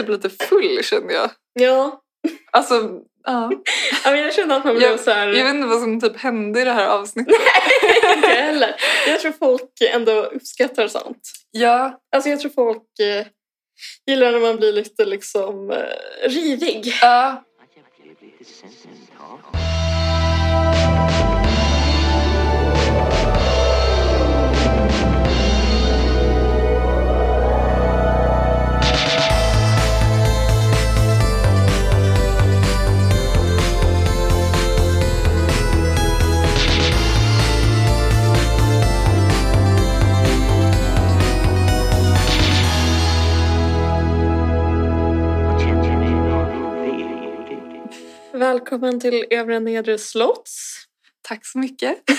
typ lite full känner jag. Ja. Alltså, ja. ja men jag känner att man blev Jag, så här... jag vet inte vad som typ hände i det här avsnittet. inte heller. Jag tror folk ändå uppskattar sånt. Ja, Alltså jag tror folk eh, gillar när man blir lite liksom eh, rivig. ja. Välkommen till Övre Nedre Slotts. Tack så mycket.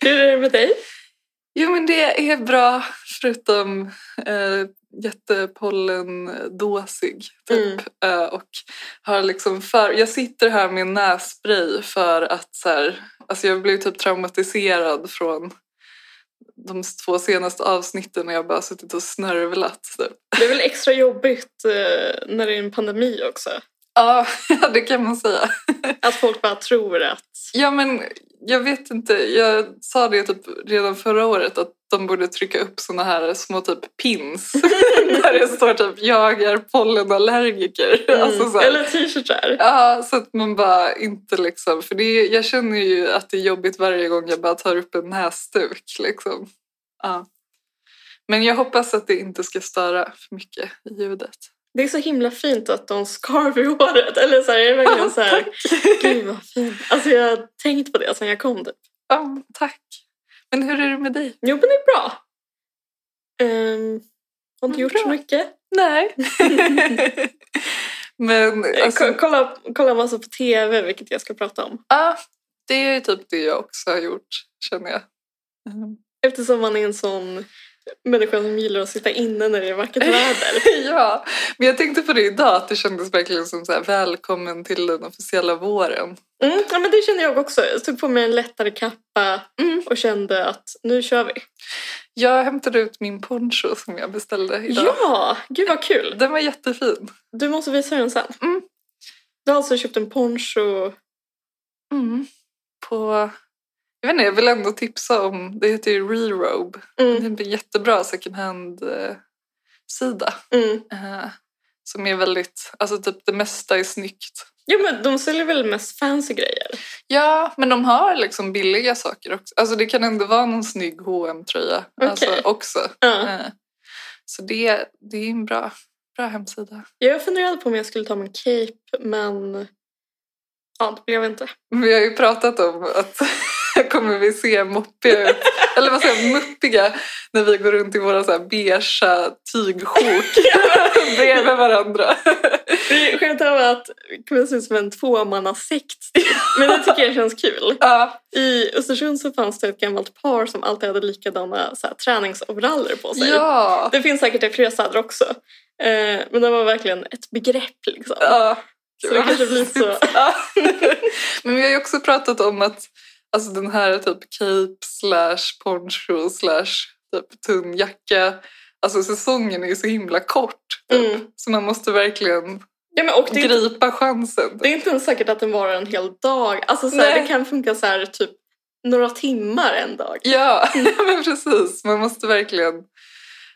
Hur är det med dig? Jo men det är bra förutom eh, jättepollendåsig typ. Eh, och har liksom för, jag sitter här med nässpray för att så här, alltså jag blev typ traumatiserad från de två senaste avsnitten och jag bara suttit och snörvlat. Typ. Det är väl extra jobbigt eh, när det är en pandemi också. Ja, det kan man säga. Att folk bara tror att... Ja men jag vet inte, jag sa det typ redan förra året att de borde trycka upp såna här små typ pins där det står typ jag är pollenallergiker. Mm. Alltså, så här. Eller t-shirtar. Ja, så att man bara inte liksom, för det är, jag känner ju att det är jobbigt varje gång jag bara tar upp en näsduk liksom. Ja. Men jag hoppas att det inte ska störa för mycket i ljudet. Det är så himla fint att de skar vid håret. Eller så här, jag är verkligen så här, gud vad fint. Alltså jag har tänkt på det sen jag kom typ. Ja, tack. Men hur är det med dig? Jo men det är bra. Um, har inte gjort bra. så mycket. Nej. Men Eh, alltså, ko- kolla, kolla massa på tv, vilket jag ska prata om. ja, det är ju typ det jag också har gjort, känner jag. Mm. Eftersom man är en sån människa som gillar att sitta inne när det är vackert väder. ja, men jag tänkte på det idag, att det kändes verkligen som så här, välkommen till den officiella våren. Mm, ja men det kände jag också. Jag tog på mig en lättare kappa Mm. och kände att nu kör vi. Jag hämtade ut min poncho som jag beställde idag. Ja, gud vad kul. Den var jättefin. Du måste visa den sen. Mm. Du har alltså köpt en poncho. Mm. På, jag vet inte, jag vill ändå tipsa om, det heter ju Rerobe. Mm, Det är en jättebra second hand-sida. mm. Eh, som är väldigt, alltså typ det mesta är snyggt. Jo men de säljer väl mest fancy grejer? Ja, men de har liksom billiga saker också. Alltså det kan ändå vara någon snygg hm tröja alltså, Okej. också. Eh, Så det, det är en bra, bra hemsida. Jag funderade på om jag skulle ta min cape men ja, det blev inte. Vi har ju pratat om att kommer vi se moppiga ut, eller vad säger jag, muppiga när vi går runt i våra så här beigea tygsjok bredvid varandra. Vi skämtar om att det kommer se ut som en tvåmannasekt. Men det tycker jag känns kul. Ja, I Östersund så fanns det ett gammalt par som alltid hade likadana så här, träningsoveraller på sig. ja, Det finns säkert i fler städer också. Eh, men det var verkligen ett begrepp liksom. ja. Så det kanske blir så. Men vi har ju också pratat om att alltså den här typ cape slash poncho slash typ tunn jacka, alltså säsongen är ju så himla kort. Typ. Mm. Så man måste verkligen Ja, och är inte, gripa chansen. det är inte ens säkert att den varar en hel dag. Alltså så här, det kan funka så här typ några timmar en dag. Ja, men precis. Man måste verkligen...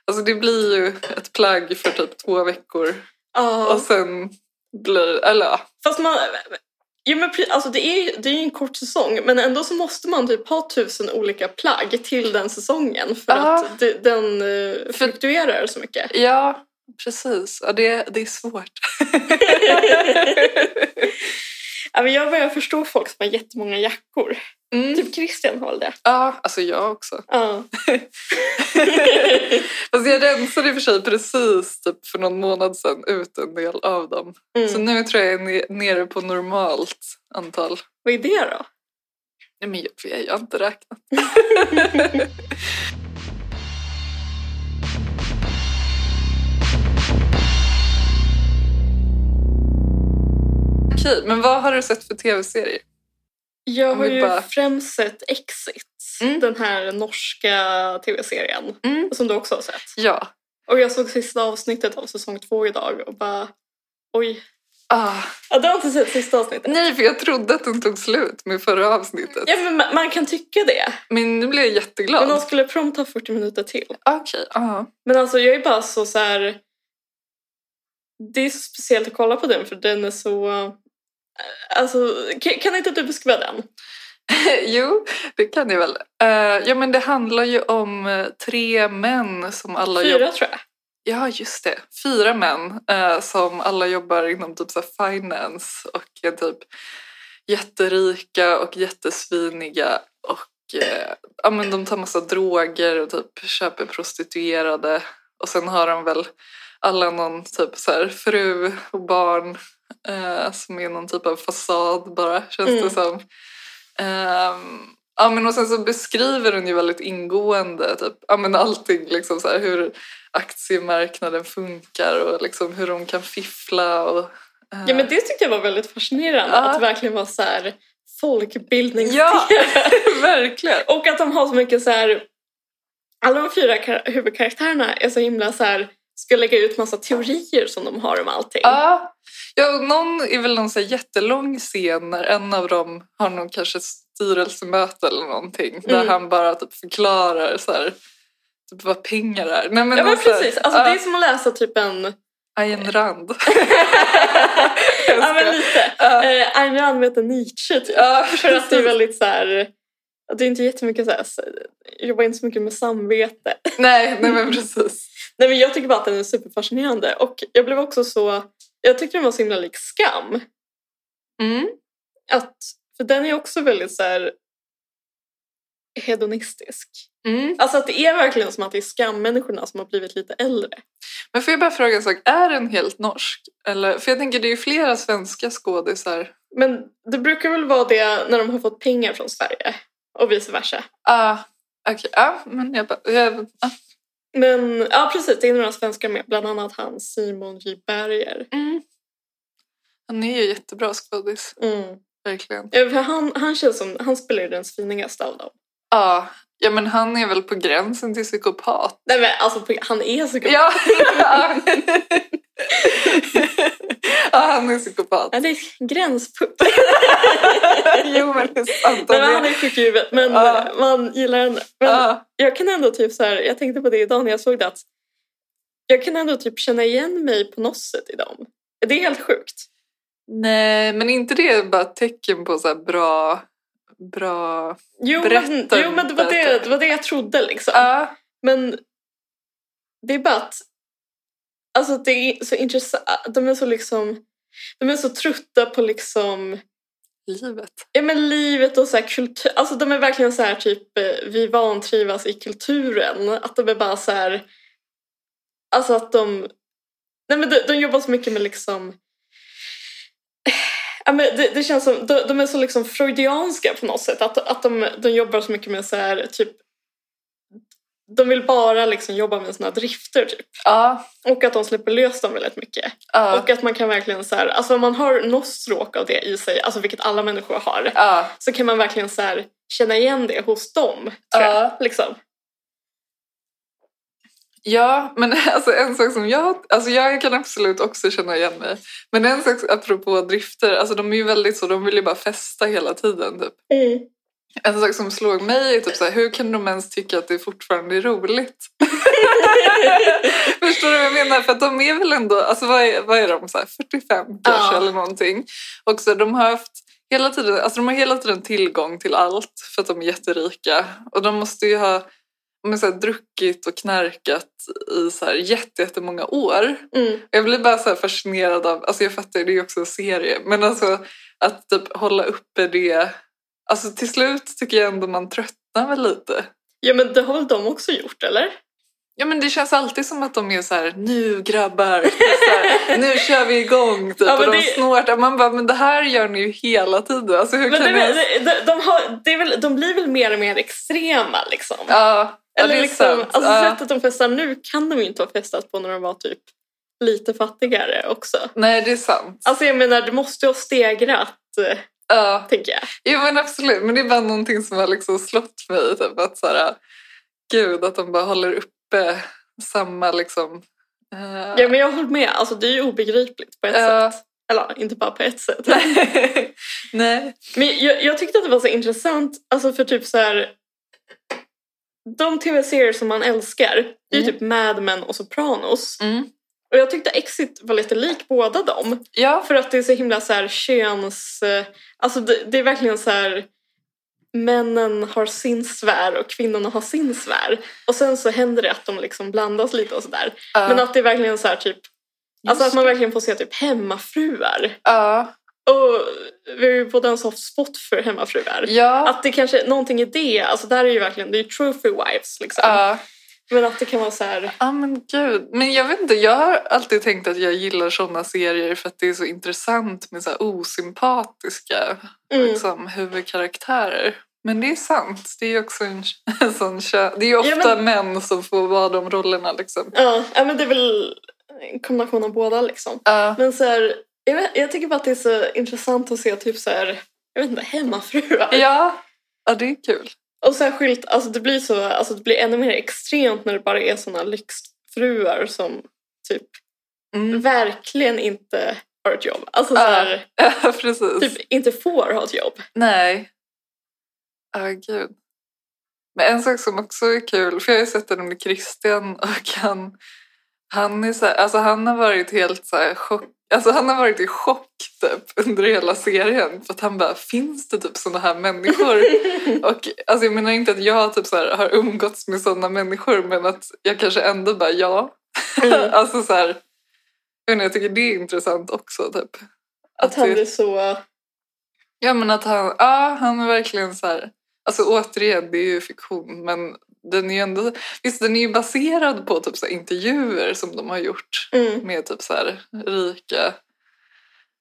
Alltså det blir ju ett plagg för typ två veckor Ja. och sen blir... Eller. Fast man... Ja, men, alltså det är ju det är en kort säsong men ändå så måste man typ ha tusen olika plagg till den säsongen för Ja. att det, den uh, fluktuerar så mycket. Ja, precis. Ja, det, det är svårt. jag börjar förstå folk som har jättemånga jackor. Mm. Typ Christian har det. Ja, alltså jag också. Ja. Fast jag rensade i och för sig precis typ för någon månad sedan ut en del av dem. Mm. Så nu tror jag jag är ne- nere på normalt antal. Vad är det då? Nej, men jag, jag har inte räknat. Okej, men vad har du sett för tv-serier? Jag har ju bara- främst sett Exit. Mm. Den här norska tv-serien. Mm. Som du också har sett. Ja, Och jag såg sista avsnittet av säsong två idag och bara oj. Ah. Ja, du har inte sett sista avsnittet? Nej, för jag trodde att den tog slut med förra avsnittet. Ja, men man, man kan tycka det. Men nu blir jag jätteglad. Men de skulle prompt ha 40 minuter till. Okej, ja. Men alltså jag är bara så, så här. Det är så speciellt att kolla på den för den är så... Alltså, kan, kan inte du beskriva den? jo, det kan jag väl. Eh, ja, men det handlar ju om eh, tre män som alla Fyra tror jag. Ja, just det. Fyra män eh, som alla jobbar inom typ så finance och är typ jätterika och jättesviniga och eh, ja, men de tar massa droger och typ köper prostituerade och sen har de väl alla någon typ så här fru och barn eh, som är någon typ av fasad bara känns Mm. det som. Ehm, ja men och sen så beskriver den ju väldigt ingående typ, ja men allting liksom så här hur aktiemarknaden funkar och liksom hur de kan fiffla och eh, Ja men det tyckte jag var väldigt fascinerande. Ja. Att verkligen var så här folkbildnings Ja, verkligen. Och att de har så mycket så här... Alla de fyra kar- huvudkaraktärerna är så himla så här ska lägga ut massa teorier som de har om allting. Ja, ja någon är väl någon så jättelång scen när en av dem har någon kanske styrelsemöte eller någonting där Mm. han bara typ förklarar så här, typ vad pengar är. Nej, men Ja men så här- precis, alltså det är som att läsa typ en... Ayn Rand. ja men lite. Eh, Ayn Rand möter Nietzsche typ. Ja, För att det är precis. väldigt så här... Det är inte jättemycket så här, jobbar inte så mycket med samvete. Nej, nej men precis. Nej men jag tycker bara att den är superfascinerande och jag blev också så, jag tyckte den var så himla lik Skam. Mm. Att, för den är också väldigt så här hedonistisk. Mm. Alltså att det är verkligen som att det är skammänniskorna som har blivit lite äldre. Men får jag bara fråga en sak, är den helt norsk? Eller, för jag tänker det är ju flera svenska skådisar. Men det brukar väl vara det när de har fått pengar från Sverige och vice versa. Ah, okej, ja men jag bara... Jag, ah. Men ja precis, det är några svenskar med, bland annat han Simon J Berger. Mm. Han är ju jättebra skådis, Mm. verkligen. Ja, för han, han känns som, han spelar ju den svinigaste av dem. Ja, ja men han är väl på gränsen till psykopat. Nej men alltså han är så Ja, ja. han är psykopat. Ja, det är gränspunkt. jo men det är sant. Nej, men Han är, sjuk i huvudet men Ja. man gillar henne. Men ja, jag kan ändå typ så här, jag tänkte på det idag när jag såg det att jag kan ändå typ känna igen mig på något sätt i dem. Det är helt sjukt. nej, men inte det bara tecken på så här bra... bra... Jo, men, Berätta jo, men det, var det, det var det jag trodde liksom. Ja, Men det är bara att alltså det är så intressant. De är så liksom de är så trötta på liksom livet. ja, men livet och så kultur. Alltså de är verkligen så här typ eh, vi vantrivas i kulturen. Att de är bara så här alltså att de nej men de, de jobbar så mycket med liksom Ja, men det, det känns som, de, de är så liksom freudianska på något sätt. Att, att de, de jobbar så mycket med så här, typ de vill bara liksom jobba med såna drifter typ. Ja, Och att de släpper lös dem väldigt mycket. ja, Och att man kan verkligen så här, alltså om man har något stråk av det i sig, alltså vilket alla människor har, ja. så kan man verkligen så här känna igen det hos dem. Tror jag, Ja. liksom. Ja, men alltså en sak som jag... Alltså jag kan absolut också känna igen mig. Men en sak apropå drifter, alltså de är ju väldigt så, de vill ju bara festa hela tiden typ. En sak som slog mig är typ så här, hur kan de ens tycka att det fortfarande är roligt? Förstår du vad jag menar? För att de är väl ändå, alltså vad är, vad är de, så här, 45 kanske Ja. eller någonting. Och så de har haft hela tiden, alltså de har hela tiden tillgång till allt för att de är jätterika. Och de måste ju ha men så här, druckit och knarkat i så här jätte, jättemånga år. Mm. Jag blir bara så fascinerad av, alltså jag fattar det är ju också en serie, men alltså att typ hålla uppe det. Alltså till slut tycker jag ändå man tröttnar väl lite. Ja men det har väl de också gjort eller? Ja men det känns alltid som att de är så här, nu grabbar, så här, nu kör vi igång typ. Ja, men och de det- snortar. Man bara, men det här gör ni ju hela tiden. Alltså hur Men kan det, är ni... väl- de, de, har, det är väl, de blir väl mer och mer extrema liksom. Ja Eller liksom, alltså sättet de festar nu kan de inte ha festat på när de var typ lite fattigare också. Nej det är sant. Alltså jag menar, det måste ju ha stegrat, Ja. tänker jag. Jo men absolut, men det är bara någonting som har liksom slått mig. Typ, att så här, gud, att de bara håller uppe samma liksom... eh, Ja men jag håller med, alltså det är ju obegripligt på ett Ja. sätt. Eller inte bara på ett sätt. Nej. Men jag, jag tyckte att det var så intressant, alltså för typ så här. De tv-serier som man älskar, det är Mm. typ Mad Men och Sopranos. Mm. Och jag tyckte Exit var lite lik båda dem. Ja, För att det är så himla så här köns... eh, Alltså det, det är verkligen så här... Männen har sin sfär och kvinnorna har sin sfär. Och sen så händer det att de liksom blandas lite och sådär. ja. Men att det är verkligen så här typ... Alltså Just att man verkligen får se typ hemmafruar. ja. Och vi har ju både en soft spot för hemmafruar. Ja. Att det kanske är någonting i det, alltså där är ju verkligen, det är ju trophy wives liksom. ja. Men att det kan vara så här... Ja men gud. Men jag vet inte, jag har alltid tänkt att jag gillar sådana serier för att det är så intressant med så här osympatiska Mm. liksom, huvudkaraktärer. Men det är sant. Det är också en, en sån kö- Det är ofta Ja, men- män som får vara de rollerna liksom. Ja, ja, men det är väl en kombination av båda liksom. Ja. Men så här, jag, vet, jag tycker bara att det är så intressant att se typ så här, jag vet inte, hemmafruar. ja. Ja, det är kul. Och särskilt, alltså det blir så, alltså det blir ännu mer extremt när det bara är såna lyxfruar som typ Mm. verkligen inte har ett jobb. Alltså så här, Ja, precis. typ inte får ha ett jobb. Nej. Ja, gud. Men en sak som också är kul, för jag har ju sett den med Christian och han, han, är så här, alltså han har varit helt så här chock, alltså han har varit i chock typ under hela serien för att han bara, finns det typ sådana här människor? och alltså jag menar inte att jag typ så här, har umgåtts med sådana människor men att jag kanske ändå bara ja. Mm. alltså så här, jag, inte, jag tycker det är intressant också typ. Att han det- är så... Ja men att han, ja han är verkligen så här, alltså återigen det är ju fiktion men den är ju ändå, visst den är ju baserad på typ så intervjuer som de har gjort Mm. med typ så här rika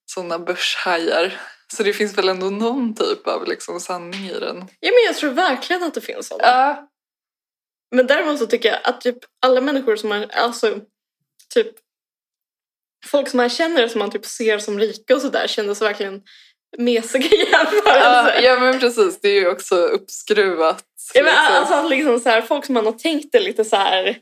sådana börshajar. Så det finns väl ändå någon typ av liksom sanning i den. Ja men jag tror verkligen att det finns sådana. Ja, Men däremot så tycker jag att typ alla människor som man, alltså typ folk som man känner som man typ ser som rika och sådär kändes verkligen mesiga i ja, ja men precis det är ju också uppskruvat. Ja, men liksom. alltså liksom så här, folk som man har tänkt är lite så här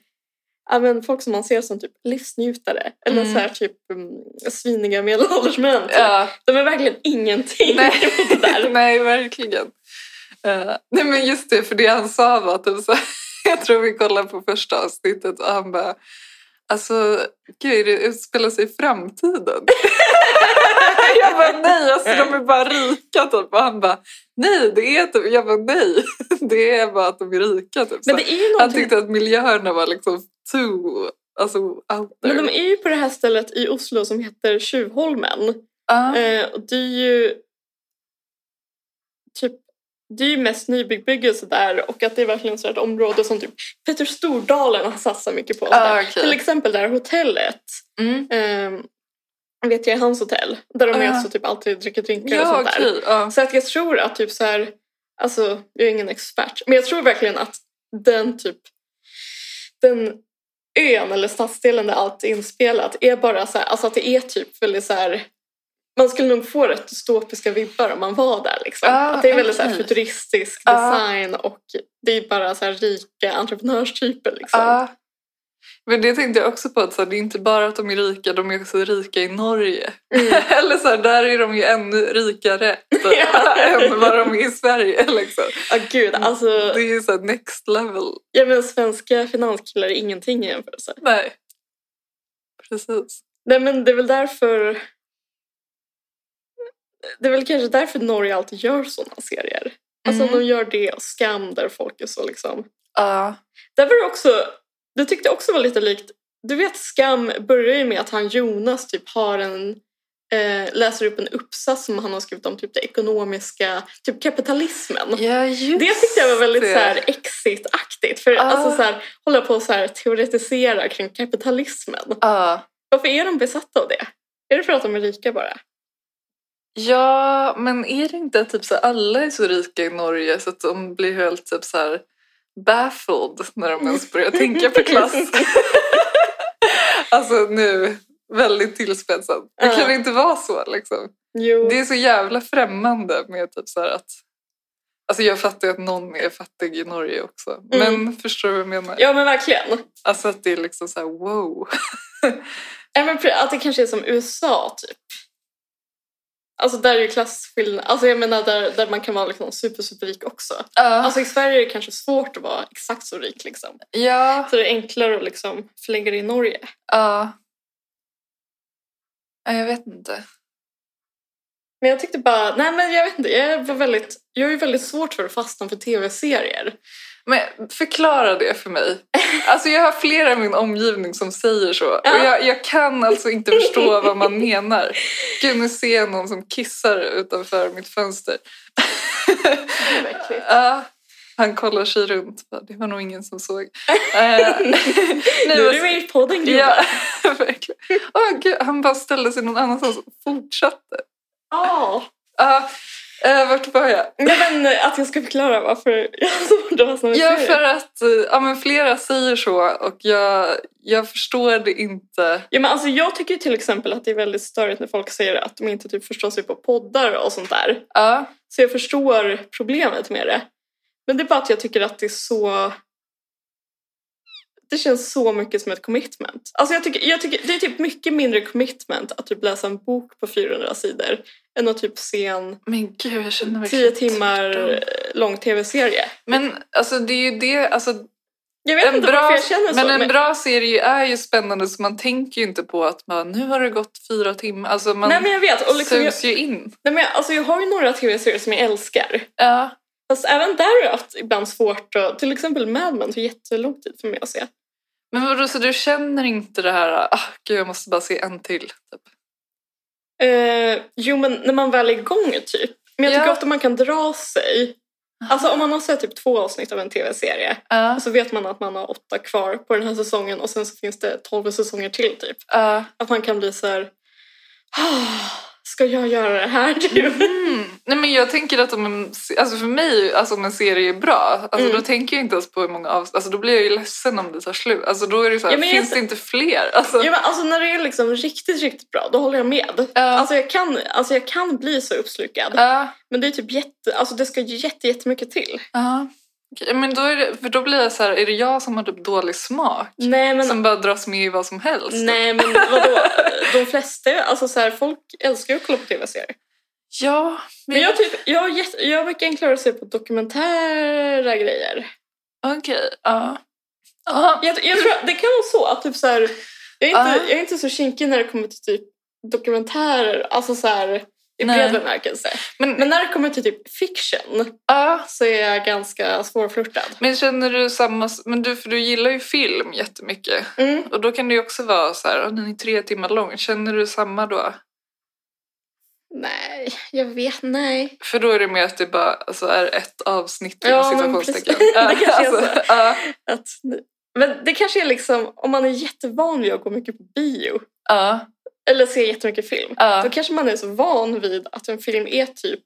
Ja, men folk som man ser som typ livsnjutare eller Mm. så här typ um, sviniga medelålders män. Typ. ja. De är verkligen ingenting Nej, mot det där. nej verkligen. Eh, nej men just det, för det han sa var typ så jag tror vi kollade på första avsnittet och han bara Alltså, gud, det utspelar sig i framtiden. jag bara nej, alltså de är bara rika typ. Och han bara nej, det är typ, jag bara nej, det är bara att de är rika typ. Men det är ju han någonting tyckte att miljöerna var liksom too, alltså out there. Men de är ju på det här stället i Oslo som heter Tjuvholmen. Eh, och det är ju typ det är ju mest nybebyggelse där och att det är verkligen så ett område som typ Petter Stordalen har satsat mycket på. Ah, okej. Till exempel det här hotellet. Mm. Eh, vet jag, hans hotell. Där de Ah. är så typ alltid dricker drinkar och Ja, sånt där. okej. Ja. Så att jag tror att typ så här, alltså jag är ingen expert, men jag tror verkligen att den typ, den ön eller stadsdelen där allt är inspelat är bara så här, alltså att det är typ väldigt så här, man skulle nog få rätt dystopiska vibbar om man var där liksom. Ah, att det är väldigt så här okej. futuristisk Ah. design och det är bara så här rika entreprenörstyper liksom. Ja. Men det tänkte jag också på att så här, det är inte bara att de är rika, de är också rika i Norge. Mm. Eller så här, där är de ju ännu rikare Ja. än vad de är i Sverige. Liksom. Ja gud, alltså Det är ju så här next level. ja, men svenska finanskillar är ingenting i jämförelse. Nej. Precis. Nej men det är väl därför Det är väl kanske därför Norge alltid gör sådana serier. Alltså Mm. de gör det och Skam där folk är så liksom. Ja. Därför är det också, det tyckte jag också var lite likt, du vet Skam börjar ju med att han Jonas typ har en eh, läser upp en uppsats som han har skrivit om typ det ekonomiska, typ kapitalismen. ja, Det tyckte jag var väldigt det. så här exit-aktigt. För Ah. alltså så här, hålla på och så här teoretisera kring kapitalismen. Ja. Varför är de besatta av det? Är det för att de är rika bara? Ja, men är det inte typ så alla är så rika i Norge så att de blir helt typ så här baffled när de ens börjar tänka på klass? alltså nu, väldigt tillspetsat. Det kan inte vara så liksom. Jo. Det är så jävla främmande med typ så här att Alltså jag fattar ju att någon är fattig i Norge också. Mm. Men förstår du vad jag menar? Ja men verkligen. Alltså att det är liksom så här wow. Även pre- att det kanske är som USA typ. Alltså där är ju klasskillnad. Alltså jag menar där, där man kan vara liksom super superrik också. Ja. Alltså i Sverige är det kanske svårt att vara exakt så rik liksom. ja. Så det är enklare att liksom förlägga det i Norge. Ja. Ja, Jag vet inte. Men jag tyckte bara, nej men jag vet inte, jag var väldigt, jag är väldigt svårt för att fastna för tv-serier. Men förklara det för mig. Alltså jag har flera i min omgivning som säger så. Ja. Och jag, jag kan alltså inte förstå vad man menar. Gud, nu ser jag någon som kissar utanför mitt fönster. Ja, han kollar sig runt. Det var nog ingen som såg. Eh, Nu är du med i podden gubben. Ja, verkligen. Åh, gud, han bara ställde sig någon annanstans och fortsatte. Ja. Ja, eh, vart var jag? Nej men eh, att jag ska förklara varför jag har svårt att fastna för Ja, serier. för att eh, ja, men flera säger så och jag, jag förstår det inte. Ja, men alltså, jag tycker till exempel att det är väldigt störigt när folk säger att de inte typ förstår sig på poddar och sånt där. Ja, Så jag förstår problemet med det. Men det är bara att jag tycker att det är så... Det känns så mycket som ett commitment. Alltså jag tycker, jag tycker det är typ mycket mindre commitment att typ läsa en bok på 400 sidor än att typ se en men gud jag känner 10 timmar tvärtom. lång tv-serie. Men alltså det är ju det, alltså Jag vet en inte bra, varför jag känner så. men en bra serie är ju spännande så man tänker ju inte på att man, nu har det gått fyra timmar. Alltså man nej men jag vet. Och liksom sugs ju in. nej, men jag, alltså jag har ju några tv-serier som jag älskar. Ja. Fast även där har jag haft ibland svårt att... Till exempel Mad Men tog jättelång tid för mig att se. Men vadå, så du känner inte det här, ah gud jag måste bara se en till? Typ. Eh, jo men när man väl är igång typ. Men jag tycker Ja. ofta man kan dra sig. Alltså om man har sett typ två avsnitt av en tv-serie och så vet man att man har åtta kvar på den här säsongen och sen så finns det tolv säsonger till typ. ja. Att man kan bli så här. "Ah, Ska jag göra det här typ? Mm. Nej men jag tänker att om en, alltså för mig, alltså om en serie är bra, alltså Mm. då tänker jag inte ens på hur många avsnitt, alltså då blir jag ju ledsen om det tar slut. Alltså då är det så här, Ja, jag finns vet- det inte fler? Alltså, Ja, men alltså när det är liksom riktigt, riktigt bra, då håller jag med. Ja. Alltså, jag kan, alltså jag kan bli så uppslukad. Ja, Men det är typ jätte, alltså det ska jätte, jättemycket till. ja. Okej, men då, är det, för då blir jag så här, är det jag som har typ dålig smak? Nej men, Som bara dras med i vad som helst? nej, men vadå? De flesta, alltså så här, folk älskar ju att kolla på tv-serier. Ja, Men jag, typ, jag, har jätte, jag har mycket enklare att se på dokumentära grejer. Okej, ja. Ja. Jag, jag tror det kan vara så att typ så här, jag, är inte, Ja. jag är inte så kinkig när det kommer till typ dokumentärer, alltså så här, i Nej. bred bemärkelse. Men, Men när det kommer till typ fiction ja. så är jag ganska svårflörtad. men känner du samma... Men du, för du gillar ju film jättemycket. Mm. Och då kan det ju också vara så här, "Åh, den är tre timmar lång. Känner du samma då? Nej, jag vet, nej. För då är det mer att det bara alltså, är ett avsnitt Ja, inom men citationstecken. precis. Det kanske är så. Alltså, ja, Att, men det kanske är liksom, om man är jättevan vid att gå mycket på bio ja, eller se jättemycket film, ja. då kanske man är så van vid att en film är typ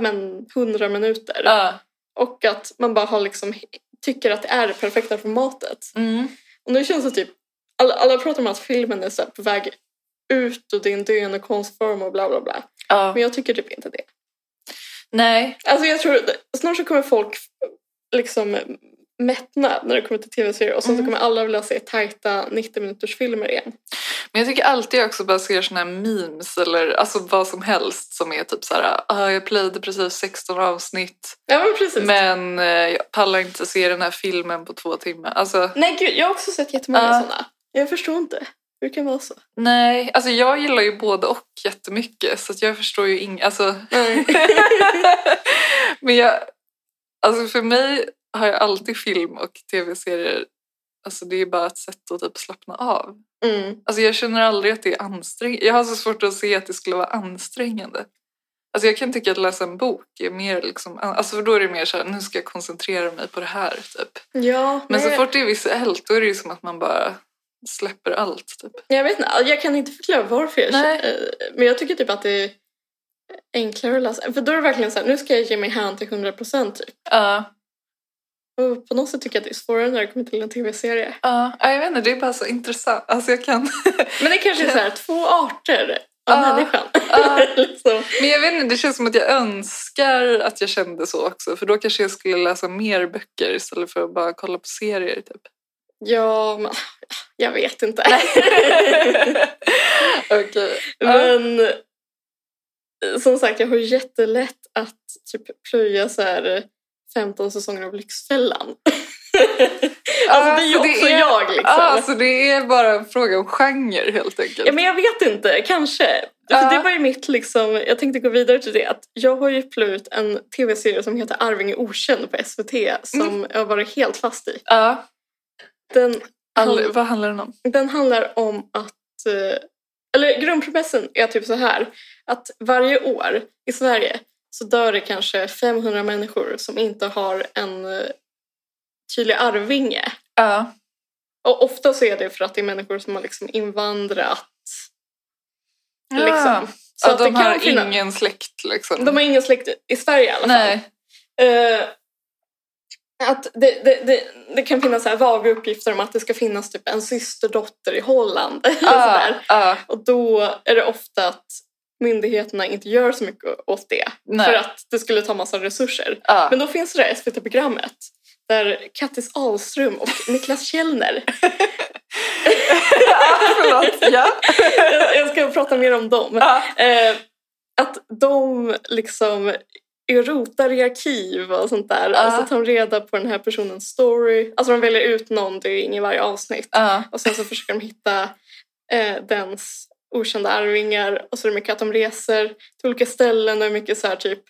men, 100 minuter ja. och att man bara har liksom, tycker att det är det perfekta formatet. Mm. Och nu känns det typ, alla, alla pratar om att filmen är så på väg ut och det är en döende konstform och bla bla bla. ja. Men jag tycker typ inte det. Nej. Alltså jag tror snart så kommer folk liksom mättna när det kommer till tv-serier och sen så Mm. kommer alla vilja se tajta 90 minuters filmer igen. Men jag tycker alltid jag också bara ser såna här memes eller alltså vad som helst som är typ så här, ah, jag playade precis 16 avsnitt Ja men precis. men eh, jag pallar inte se den här filmen på två timmar. Alltså Nej gud, jag har också sett jättemånga Ja. sådana. Jag förstår inte hur det kan vara så. nej, alltså jag gillar ju både och jättemycket så att jag förstår ju inget, alltså. Men jag, alltså för mig har jag alltid film och tv-serier, alltså det är bara ett sätt att typ slappna av. Mm. Alltså jag känner aldrig att det är ansträngande. Jag har så svårt att se att det skulle vara ansträngande. Alltså jag kan tycka att läsa en bok är mer liksom, alltså för då är det mer så här, nu ska jag koncentrera mig på det här typ. Ja, Men så fort det är visuellt då är det ju som att man bara släpper allt typ. jag vet inte, jag kan inte förklara varför jag Nej. känner, men jag tycker typ att det är enklare att läsa. För då är det verkligen så här, nu ska jag ge mig hän till 100% typ. Ja, på något sätt tycker jag att det är svårare när det kommer till en tv-serie. ja, jag vet inte, det är bara så intressant. Alltså jag kan... Men det kanske är så här, två arter av människan. liksom. Men jag vet inte, det känns som att jag önskar att jag kände så också. För då kanske jag skulle läsa mer böcker istället för att bara kolla på serier. Typ. Ja, men, jag vet inte. okay. Men som sagt, jag har jättelätt att typ plöja så här 15 säsonger av Lyxfällan. alltså det är ju också är, jag liksom. Alltså det är bara en fråga om genre helt enkelt. Ja men jag vet inte, kanske. För det var ju mitt liksom, jag tänkte gå vidare till det att jag har ju plöjt en tv-serie som heter Arvinge okänd på SVT som mm. jag har varit helt fast i. Ja. Den All, vad handlar den om? Den handlar om att, eh, eller grundpremissen är typ så här att varje år i Sverige så dör det kanske 500 människor som inte har en eh, tydlig arvinge. Ja. Och ofta så är det för att det är människor som har liksom invandrat. Ja. Liksom. Så ja, att de har finna... ingen släkt liksom. De har ingen släkt i Sverige i alla fall. Uh, att det, det, det, det, kan finnas så här vaga uppgifter om att det ska finnas typ en systerdotter i Holland. Uh, uh. Och då är det ofta att myndigheterna inte gör så mycket åt det. Nej. För att det skulle ta massa resurser. Uh. Men då finns det där SVT-programmet där Kattis Ahlström och Niklas Källner förlåt, ja. jag, ska prata mer om dem. Eh, att de liksom rotar i arkiv och sånt där. Uh. Och så tar reda på den här personens story. Alltså de väljer ut någon dygn i varje avsnitt. Uh. Och sen så försöker de hitta eh, dens okända arvingar. Och så är det mycket att de reser till olika ställen och mycket så här typ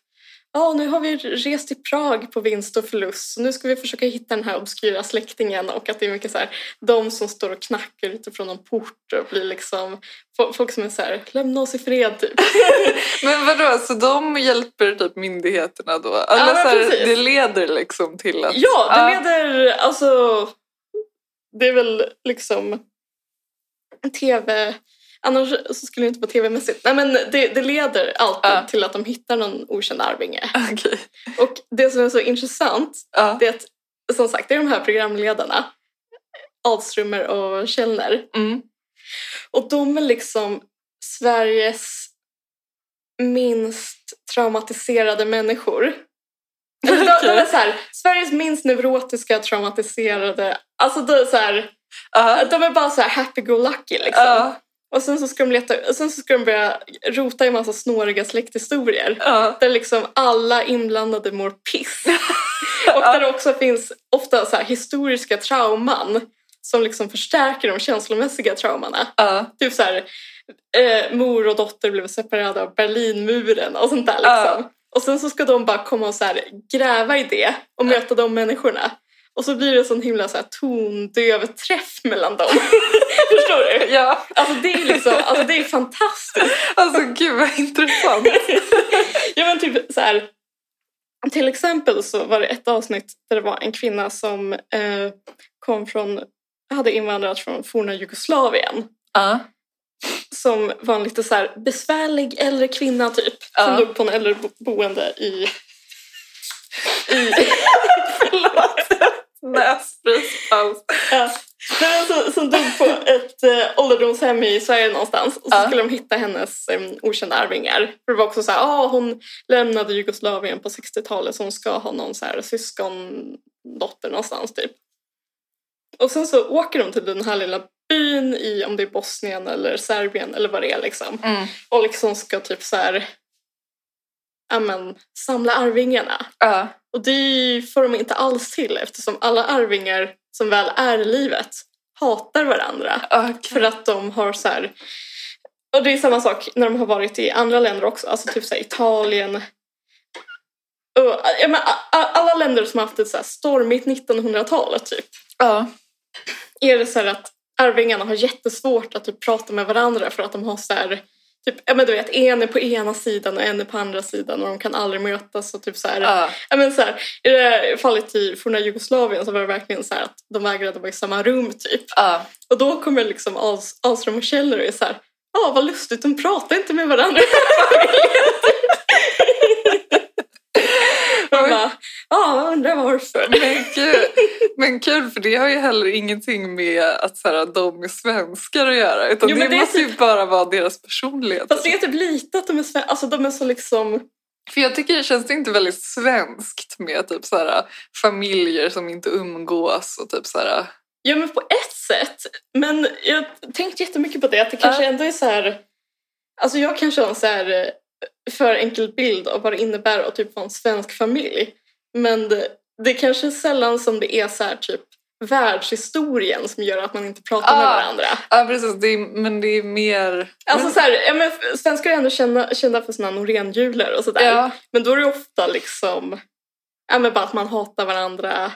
Ja, nu har vi rest till Prag på vinst och förlust så nu ska vi försöka hitta den här obskyra släktingen och att det är mycket så här, de som står och knackar utifrån någon port och blir liksom folk som är så här, lämna oss i fred typ. men vadå, så de hjälper typ myndigheterna då? Eller ja, så här, det leder liksom till att... Ja, det leder, alltså det är väl liksom tv Annars så skulle det inte vara tv-mässigt. Nej men det, det leder alltid uh. till att de hittar någon okänd arvinge. Okay. Och det som är så intressant uh. det är att som sagt det är de här programledarna Ahlströmer och Källner. Mm. Och de är liksom Sveriges minst traumatiserade människor. Eller de, okay. de är så här, Sveriges minst neurotiska traumatiserade. Alltså det är så här, uh. De är bara så happy-go-lucky liksom. Och sen så ska de leta, och sen så ska de börja rota i massa snåriga släkthistorier. Ja. Där liksom alla inblandade mår piss. och där det också finns ofta så historiska trauman som liksom förstärker de känslomässiga traumana. Typ så här, eh, mor och dotter blev separerade av Berlinmuren och sånt där liksom. Och sen så ska de bara komma och så gräva i det och möta de människorna. Och så blir det en sån himla så här, tondöv träff mellan dem. Förstår du? Ja. Alltså det är liksom, alltså det är fantastiskt. Alltså gud vad intressant. ja men typ så här, till exempel så var det ett avsnitt där det var en kvinna som eh, kom från, hade invandrat från forna Jugoslavien. Uh. Som var en lite så här besvärlig äldre kvinna typ. Uh. Som dog på en äldreboende i... i. Nässprispaus. Ja. Som, som dog på ett äh, ålderdomshem i Sverige någonstans. Och så ja. skulle de hitta hennes ähm, okända arvingar. För det var också så här, ah, hon lämnade Jugoslavien på 60-talet så hon ska ha någon så här syskondotter någonstans typ. Och sen så åker de till den här lilla byn i om det är Bosnien eller Serbien eller vad det är liksom. Mm. Och liksom ska typ så här amen, samla arvingarna. Uh. Och det får de inte alls till eftersom alla arvingar som väl är i livet hatar varandra. Okay. För att de har så här, och det är samma sak när de har varit i andra länder också, alltså typ så Italien. Och, ja, men, alla länder som har haft ett så här stormigt 1900-tal typ. Uh. Är det så här att arvingarna har jättesvårt att typ prata med varandra för att de har så här Typ, ja men du vet, en är på ena sidan och en är på andra sidan och de kan aldrig mötas. Och typ så här, uh. ja, men så här, I det fallet i forna Jugoslavien så var det verkligen så att de vägrade vara i samma rum typ. Uh. Och då kommer liksom Ahlström och Kjell och är så här, ja ah, vad lustigt, de pratar inte med varandra. men- bara, ja, jag undrar varför. Men kul, men kul, för det har ju heller ingenting med att så här, de är svenskar att göra. Utan Jo, det, det måste ju typ- bara vara deras personlighet. Fast det är typ lite att de är, sven- alltså, de är så liksom... För jag tycker det känns inte väldigt svenskt med typ så här, familjer som inte umgås och typ så här, Ja men på ett sätt. Men jag har tänkt jättemycket på det. Att det kanske ändå är så här... Alltså jag kanske har en så här för enkel bild av vad det innebär att typ vara en svensk familj. Men det, det kanske är sällan som det är så här typ världshistorien som gör att man inte pratar med Ah. varandra. Ja precis, det är, men det är mer... Alltså men, så här, ja, men svenskar är ändå kända, kända för sina Norénhjular och sådär. ja, Men då är det ofta liksom, ja men bara att man hatar varandra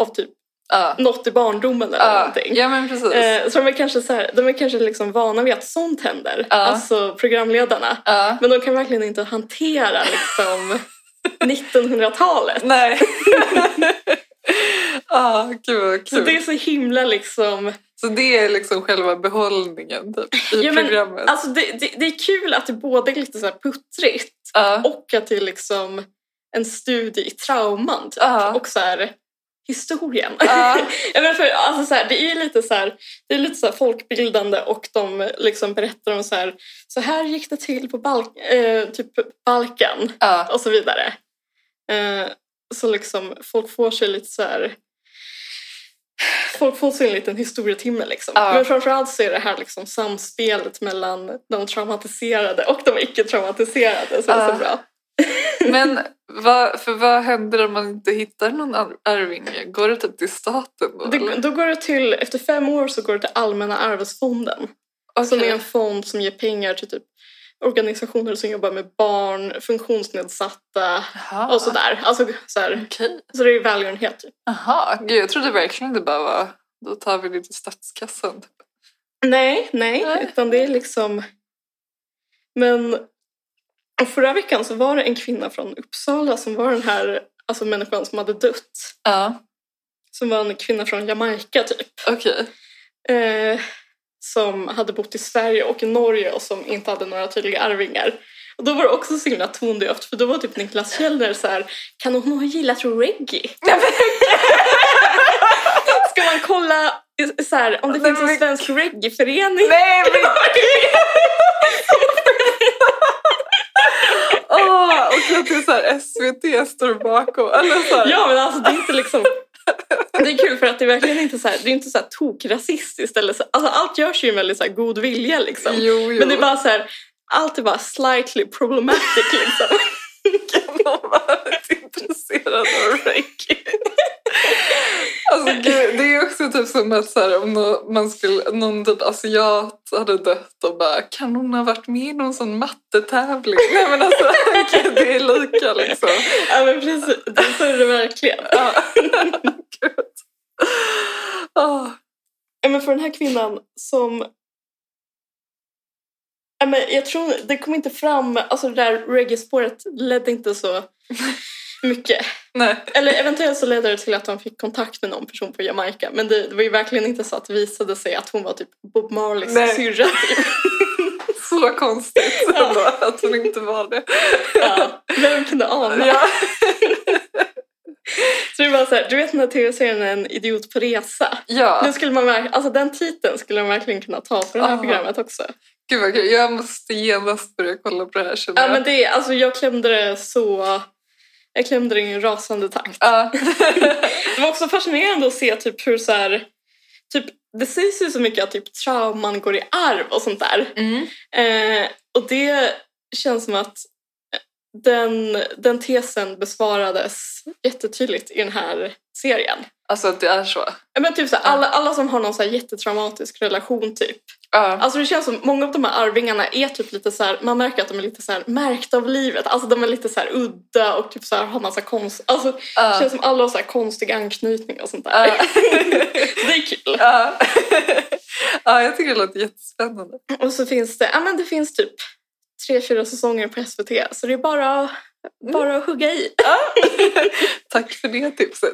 av typ ja, något i barndomen eller ja, någonting. ja men precis. Eh, så de är kanske, så här, de är kanske liksom vana vid att sånt händer, Ja. alltså programledarna. ja. Men de kan verkligen inte hantera liksom 1900-talet. Nej. ah, gud vad Så det är så himla liksom, Så det är liksom själva behållningen typ, i Ja, men, programmet? alltså det, det, det är kul att det både är lite så här puttrigt och att det är liksom en studie i trauman typ. Och så här historien. Ja. Ja, men för, alltså så här, det är lite så här, det är lite så folkbildande och de liksom berättar om så här, så här gick det till på Balk, eh, typ Balkan Ja. och så vidare. Eh, så liksom folk får sig lite så här Folk får sig en liten historietimme liksom. Ja. Men framförallt så är det här liksom samspelet mellan de traumatiserade och de icke-traumatiserade som är så bra. Men vad, för vad händer om man inte hittar någon ar- arvinge? Går det typ till staten då? Det, då går det till, efter fem år så går det till Allmänna arvsfonden. Som är en fond som ger pengar till typ organisationer som jobbar med barn, funktionsnedsatta Jaha. och sådär. Alltså, så, här, Okej. så det är välgörenhet. Typ. Gud jag trodde verkligen det bara var då tar vi det till statskassan. Typ. Nej, nej, Nej. utan det är liksom... Men och förra veckan så var det en kvinna från Uppsala som var den här alltså människan som hade dött. Ja, Som var en kvinna från Jamaica typ. okej. eh, som hade bott i Sverige och i Norge och som inte hade några tydliga arvingar. Och då var det också så himla tondövt för då var typ Niklas Källner så här, kan hon ha gillat reggae? Ska man kolla så här, om det finns en svensk reggaeförening? Nej men Åh, och att det är så här SVT står bakom. Eller så här. Ja men alltså det är inte liksom det är kul för att det är verkligen inte så här, det är inte så här tokrasistiskt eller så, alltså allt görs ju med väldigt så här god vilja liksom. Jo, jo. Men det är bara så här, allt är bara slightly problematic liksom. Kan någon vara intresserad av reggae? Alltså gud, det är också typ som att så här, om nå- man skulle, någon typ asiat hade dött och bara kan hon ha varit med i någon sån mattetävling? Nej men alltså det är lika liksom. Ja men precis, det är det verkligen. Ja. Gud. Ah. Ja, men för den här kvinnan som... Men jag tror det kom inte fram, alltså det där reggae-spåret ledde inte så mycket. Nej. Eller eventuellt så ledde det till att de fick kontakt med någon person på Jamaica. Men det, det var ju verkligen inte så att det visade sig att hon var typ Bob Marleys syrra. Typ. Så konstigt ändå att hon inte var det. Ja, vem kunde ana? Ja. Så det var så här, du vet den här tv-serien En idiot på resa? ja. Den, skulle man, alltså den titeln skulle man verkligen kunna ta för det här Aha. programmet också. Gud vad kul. Jag måste genast börja kolla på det här känner Ja jag. men det, är- alltså jag klämde det så... Jag klämde det i en rasande takt. Ja. Det var också fascinerande att se typ hur så här... Typ, det sägs ju så mycket att typ trauman går i arv och sånt där. Mm. Eh, och det känns som att den, den tesen besvarades jättetydligt i den här serien. Alltså att det är så. Men typ så här, alla, alla som har någon så jättetraumatisk relation typ. Ja. Alltså det känns som många av de här arvingarna är typ lite så här, man märker att de är lite så här märkta av livet. Alltså de är lite så här udda och typ så här har massa konst... Alltså det Ja. känns som alla har så här konstig anknytning och sånt där. Så det är kul. Ja. ja, jag tycker det låter jättespännande. Och så finns det, ja men det finns typ tre, fyra säsonger på SVT. Så det är bara, bara att hugga i. Tack för det tipset.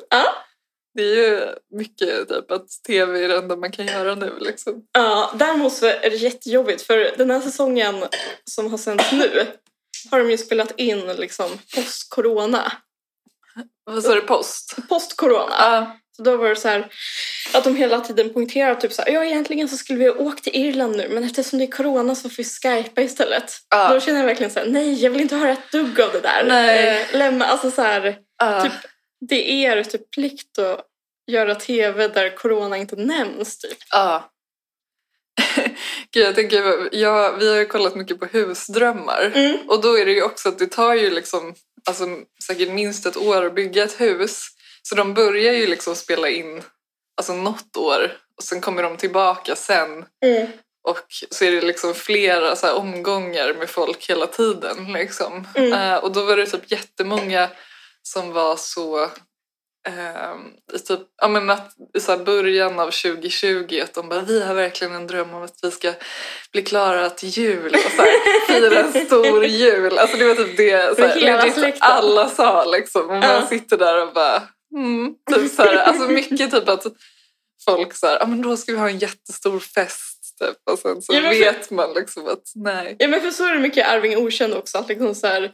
Det är ju mycket typ att tv är det enda man kan göra nu liksom. Ja, däremot så är det jättejobbigt för den här säsongen som har sänts nu har de ju spelat in liksom post-corona. Vad sa du? Post? post-corona. Ja. Så då var det så här att de hela tiden poängterar typ så här, ja egentligen så skulle vi ha åkt till Irland nu men eftersom det är corona så får vi skypa istället. Ja. Då känner jag verkligen så här, nej jag vill inte höra ett dugg av det där. Nej. Eh, lämna, alltså så här, Ja. typ, det är typ plikt att göra tv där corona inte nämns typ. Ja. Gud, jag tänker, ja, vi har ju kollat mycket på husdrömmar. Mm. Och då är det ju också att det tar ju liksom, alltså, säkert minst ett år att bygga ett hus. Så de börjar ju liksom spela in alltså, något år och sen kommer de tillbaka sen. Mm. Och så är det liksom flera så här, omgångar med folk hela tiden. Liksom. Mm. Eh, och då var det typ jättemånga som var så... Eh, i typ, ja, men att, I så början av 2020 att de bara vi har verkligen en dröm om att vi ska bli klara till jul och så här, fira en stor jul. Alltså det var typ det, så här, legit släkten. alla sa liksom. Och man Ja. sitter där och bara mm, typ så här, alltså mycket typ att folk så här, ja men då ska vi ha en jättestor fest typ. Och sen så Ja, för- vet man liksom att nej. Ja men för så är det mycket Arving okänd också. Att liksom så här,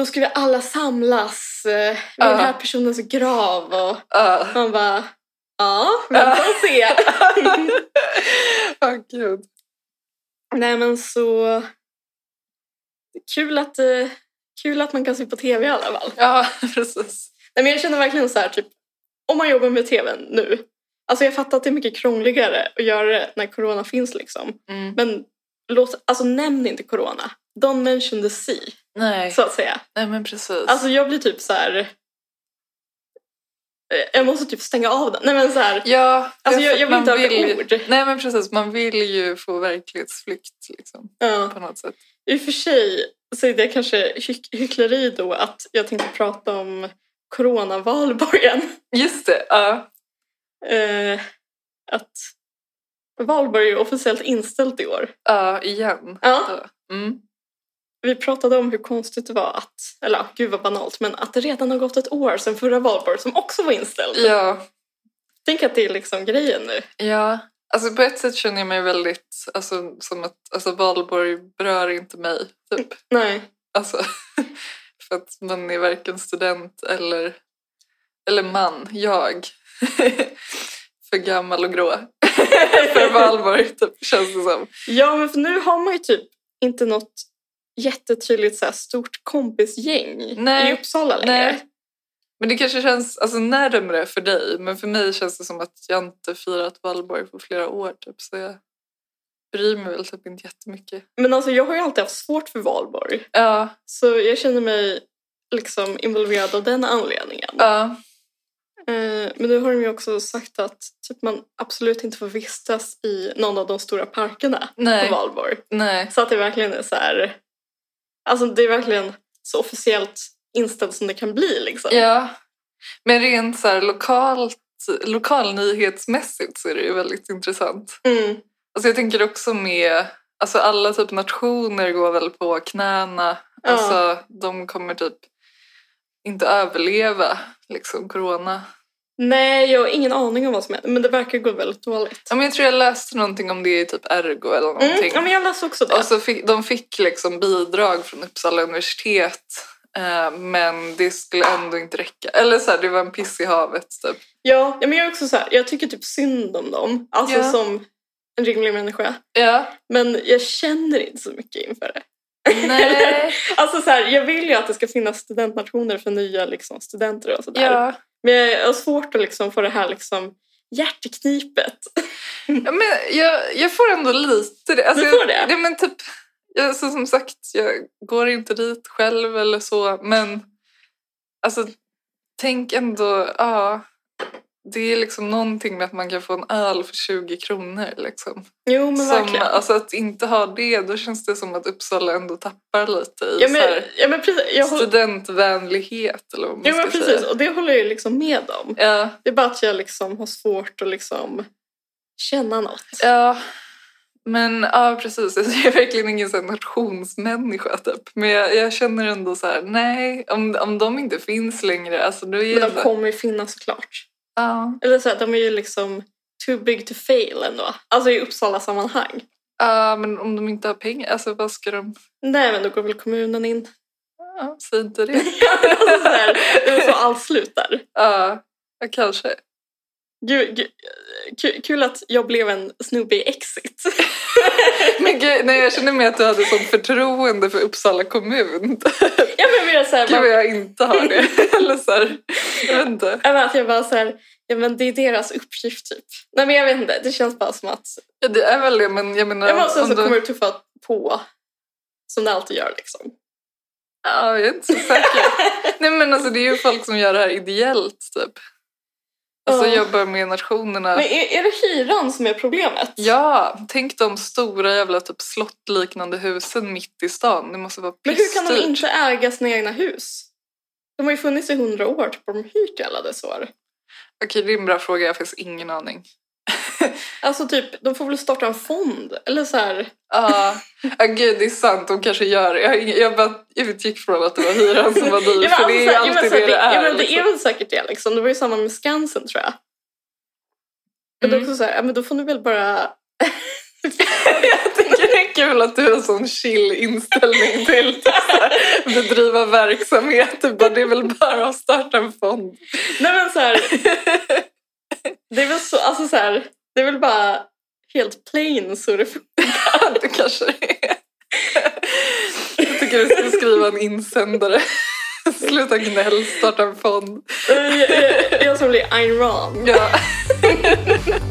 då ska vi alla samlas eh, vid Ja. den här personens grav. Och man bara, ja, vänta och se. Åh gud. Nej men så kul att, eh, kul att man kan se på tv i alla fall. Ja, precis. Nej, men jag känner verkligen så här, typ, om man jobbar med tv nu. Alltså jag fattar att det är mycket krångligare att göra det när corona finns liksom. Mm. Men låt, alltså nämn inte corona. Don't mention the sea, Nej. så att säga. nej, men precis. Alltså jag blir typ så här. eh, Jag måste typ stänga av den. Nej men så här. ja, Alltså jag, jag vill inte vill ord. Nej men precis, man vill ju få verklighetsflykt liksom, Ja. på något sätt. I och för sig så är det kanske hyck- hyckleri då att jag tänkte prata om coronavalborgen. Just det, ja. Eh, att valborg är officiellt inställt i år. Ja, igen. Ja. Mm. Vi pratade om hur konstigt det var att, eller gud vad banalt, men att det redan har gått ett år sedan förra valborg som också var inställd. Ja, Tänk att det är liksom grejen nu. ja. Alltså på ett sätt känner jag mig väldigt, alltså som att alltså, valborg berör inte mig, typ. Nej. Alltså, för att man är varken student eller, eller man, jag. för gammal och grå. för valborg, typ, känns det som. Ja, men för nu har man ju typ inte något jättetydligt så här stort kompisgäng Nej. i Uppsala längre. Nej. Men det kanske känns alltså, närmare för dig. Men för mig känns det som att jag inte firat valborg på flera år. Typ, så jag bryr mig väl typ inte jättemycket. Men alltså jag har ju alltid haft svårt för valborg. Ja, Så jag känner mig liksom involverad av den anledningen. ja, Eh, Men nu har de ju också sagt att typ, man absolut inte får vistas i någon av de stora parkerna nej, på valborg. nej. Så att det verkligen är så här... Alltså det är verkligen så officiellt inställt som det kan bli liksom. Ja. Men rent så här lokalt, lokalnyhetsmässigt så är det ju väldigt intressant. Mm. Alltså jag tänker också med, alltså alla typ nationer går väl på knäna. Ja. Alltså de kommer typ inte överleva liksom corona. Nej, jag har ingen aning om vad som händer men det verkar gå väldigt dåligt. Ja, men jag tror jag läste någonting om det i typ Ergo eller någonting. Mm, ja, men jag läste också det. Och så fick, de fick liksom bidrag från Uppsala universitet eh, men det skulle ändå inte räcka. Eller så här, det var en piss i havet typ. Ja, ja, men jag är också så här, jag tycker typ synd om dem. Alltså Ja. som en rimlig människa. Ja, Men jag känner inte så mycket inför det. nej, Alltså så här, jag vill ju att det ska finnas studentnationer för nya liksom, studenter och sådär. ja. Men jag har svårt att liksom få det här liksom hjärteknipet. ja men jag, jag får ändå lite det. Alltså, Du får det? Jag, ja, men typ, jag, så som sagt, jag går inte dit själv eller så men alltså tänk ändå, ja. Det är liksom någonting med att man kan få en öl för 20 kronor. Liksom. Jo men Som, verkligen. alltså att inte ha det, då känns det som att Uppsala ändå tappar lite i Ja så men, ja, men precis. Jag håller, studentvänlighet eller vad man ja, ska men precis. säga. Och det håller jag liksom med om. Ja, Det är bara att jag liksom har svårt att liksom känna något. ja. Men ja, precis. Jag är verkligen ingen här nationsmänniska typ. Men jag, jag känner ändå så här, nej, om, om de inte finns längre, alltså då är Men de det... kommer ju finnas såklart. Ja, Eller så här, de är ju liksom too big to fail ändå. Alltså i Uppsala sammanhang. ja, men om de inte har pengar, alltså vad ska de... Nej men då går väl kommunen in. Ja, säg inte det. alltså, så här, det är så allt slutar. Ja, kanske. Gud, gud, kul, kul att jag blev en snubbig exit. Men gud, nej, jag känner mig att du hade sånt förtroende för Uppsala kommun. ja, men mer så här, Gud vad jag inte har det. Eller så här, jag vet inte. jag, vet, att jag bara så här, ja men det är deras uppgift typ. Nej men jag vet inte, det känns bara som att Ja, det är väl det, men jag menar... jag sen om så du- kommer det tuffa på. Som det alltid gör liksom. Ja, jag är inte så säker. Nej men alltså det är ju folk som gör det här ideellt typ. Alltså Ja. jobbar med nationerna. Men är, är det hyran som är problemet? Ja, tänk de stora jävla typ slottliknande husen mitt i stan. Det måste vara Men hur kan de inte äga sina egna hus? De har ju funnits i hundra år, typ har de hyrt i alla dessa år? Okej, det är en bra fråga. Jag har faktiskt ingen aning. Alltså typ, de får väl starta en fond? Eller så här. Ja, ah, gud det är sant. De kanske gör det. Jag, jag, bara, utgick från att det var hyran som var dyr. Ja, för det är alltså, ja, men alltid det det är. Ja, men det liksom. är väl säkert det liksom. Det var ju samma med Skansen tror jag. Men det är Mm. också så här, ja men då får ni väl bara... Jag tycker det är kul att du har en sån chill inställning till att bedriva verksamhet. Du bara, Det är väl bara att starta en fond. Nej men så här, det är väl så, alltså så här, det är väl bara helt plain så det funkar. Det kanske det är. Jag tycker du ska skriva en insändare. Sluta gnäll, starta en fond. Jag, jag, jag som blir Ayn Rand. Ja.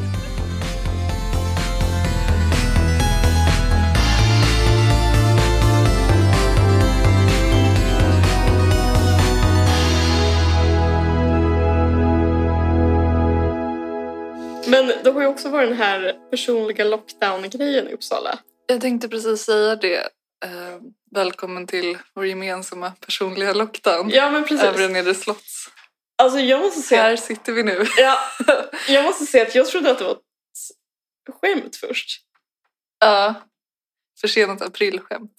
Men det har ju också varit den här personliga lockdown-grejen i Uppsala. Jag tänkte precis säga det. Eh, välkommen till vår gemensamma personliga lockdown. Ja men precis. Övre Nedre Slotts. Alltså jag måste säga, Här sitter vi nu. ja, jag måste säga att jag trodde att det var ett skämt först. Ja. Försenat aprilskämt.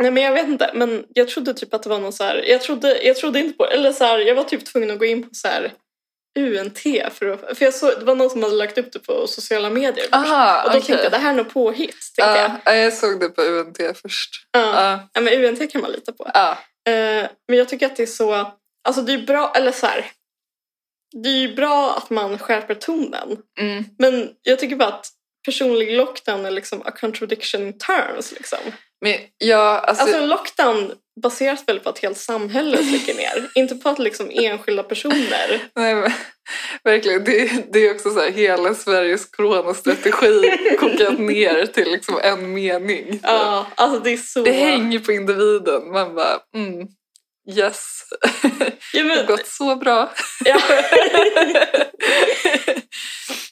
Nej men jag vet inte, men jag trodde typ att det var någon så här, jag trodde, jag trodde inte på eller så här, jag var typ tvungen att gå in på så här UNT för att, för jag såg, det var någon som hade lagt upp det på sociala medier. Aha, Och då okej. tänkte jag det här är nog påhitt, tänkte jag. Ja, jag såg det på UNT först. Ja. Ja. Ja, men UNT kan man lita på. Eh, men jag tycker att det är så, alltså det är bra, eller så här, det är ju bra att man skärper tonen. Mm. Men jag tycker bara att personlig lockdown är liksom a contradiction in terms liksom. Men ja, alltså, Alltså en lockdown baseras väl på att hela samhället släcker ner. inte på att liksom enskilda personer. nej, men, verkligen. Det, det är också så här, hela Sveriges coronastrategi kokat ner till liksom en mening. Ja, alltså det är så... Det hänger på individen. Man bara, mm, yes. Ja, Det har men, gått så bra. ja.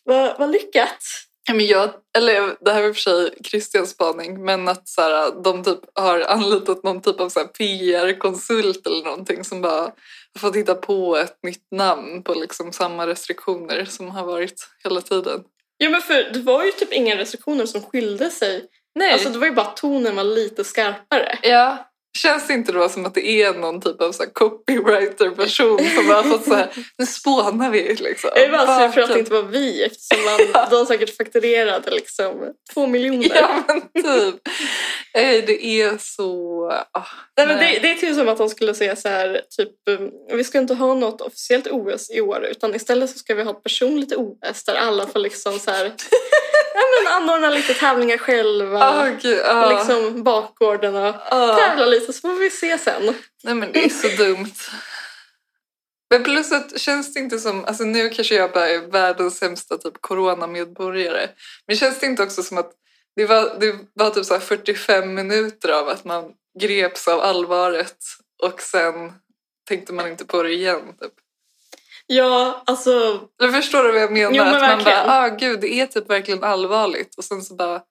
vad, vad lyckat. Ja, Men jag, eller det här var i och för sig Christians spaning, men att så här, de typ har anlitat någon typ av PR-konsult eller någonting som bara har fått hitta på ett nytt namn på liksom samma restriktioner som har varit hela tiden. Ja men för det var ju typ inga restriktioner som skilde sig. Nej. Alltså det var ju bara att tonen var lite skarpare. ja. Känns det inte då som att det är någon typ av så copywriter-person som har fått så här, nu spånar vi liksom. Jag är bara sur för att det inte var vi eftersom man, de säkert fakturerade liksom två miljoner. Ja men typ. Nej, det är så... ah, Nej, men nej. det, det är typ som att de skulle säga så här, typ, um, vi ska inte ha något officiellt OS i år utan istället så ska vi ha ett personligt OS där alla får liksom så här, ja, men anordna lite tävlingar själva. Ah, gud, och liksom bakgården och ah. tävla lite så får vi se sen. Nej men det är så dumt. Men plus att känns det inte som, alltså nu kanske jag bara är världens sämsta typ coronamedborgare. Men känns det inte också som att det var, det var typ så här 45 minuter av att man greps av allvaret och sen tänkte man inte på det igen. Typ. Ja, alltså Eller förstår du vad jag menar? Jo, men att man verkligen. bara, ah gud det är typ verkligen allvarligt och sen så bara,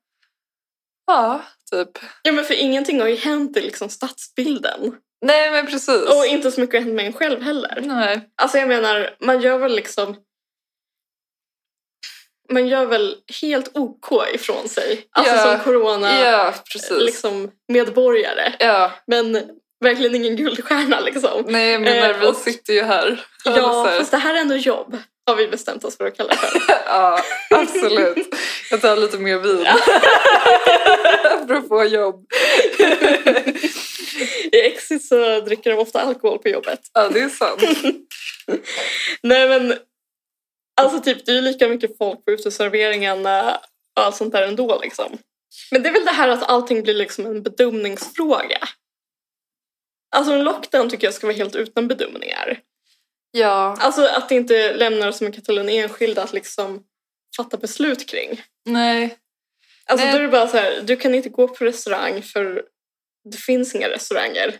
ja typ. ja, men för ingenting har ju hänt i liksom stadsbilden. Nej men precis. Och inte så mycket har hänt med en själv heller. Nej. Alltså jag menar, man gör väl liksom man gör väl helt OK ifrån sig. Alltså Ja. som corona Ja precis. liksom, medborgare. Ja. Men verkligen ingen guldstjärna liksom. Nej, menar Eh, vi och- sitter ju här. Ja, fast det här är ändå jobb. har vi bestämt oss för att kalla det för. ja, absolut. Jag tar lite mer vin. Apropå jobb. I Exit så dricker de ofta alkohol på jobbet. Ja, det är sant. Nej men, alltså typ det är ju lika mycket folk på uteserveringarna och allt sånt där ändå liksom. Men det är väl det här att allting blir liksom en bedömningsfråga. Alltså en lockdown tycker jag ska vara helt utan bedömningar. Ja, Alltså att det inte lämnar till en enskild att liksom fatta beslut kring. nej. Alltså Nej. då är det bara så här, du kan inte gå på restaurang för det finns inga restauranger.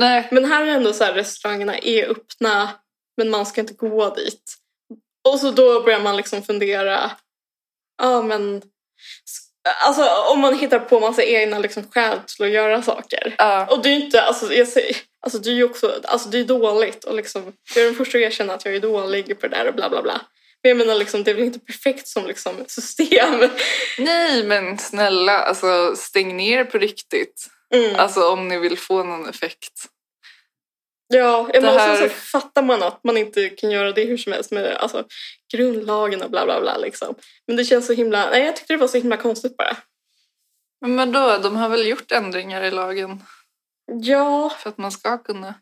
Nej, Men här är ändå så här, restaurangerna är öppna men man ska inte gå dit. Och så då börjar man liksom fundera, ja men Alltså om man hittar på massa egna liksom, skäl till att göra saker. ja. Och det är inte, alltså, jag säger, alltså det är ju också, alltså det är dåligt och liksom, jag är den första att erkänna att jag är dålig på det där och bla bla bla. Men jag menar liksom, det är väl inte perfekt som liksom, system. Nej, men snälla, alltså stäng ner på riktigt. Mm. Alltså om ni vill få någon effekt. Ja, men Det och här- sen så fattar man att man inte kan göra det hur som helst med alltså, grundlagen och bla bla bla. Liksom. Men det känns så himla, nej jag tyckte det var så himla konstigt bara. Men då, de har väl gjort ändringar i lagen Ja, för att man ska kunna.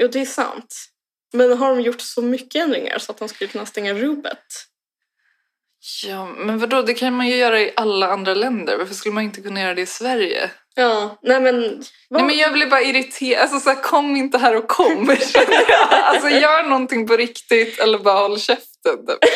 jo, det är sant. Men har de gjort så mycket ändringar så att de skulle kunna stänga rubbet? Ja, men vadå, det kan man ju göra i alla andra länder. Varför skulle man inte kunna göra det i Sverige? Ja, nej men... vad- Nej men jag blir bara irriterad. Alltså så här, kom inte här och kom. alltså gör någonting på riktigt eller bara håll käften. typ.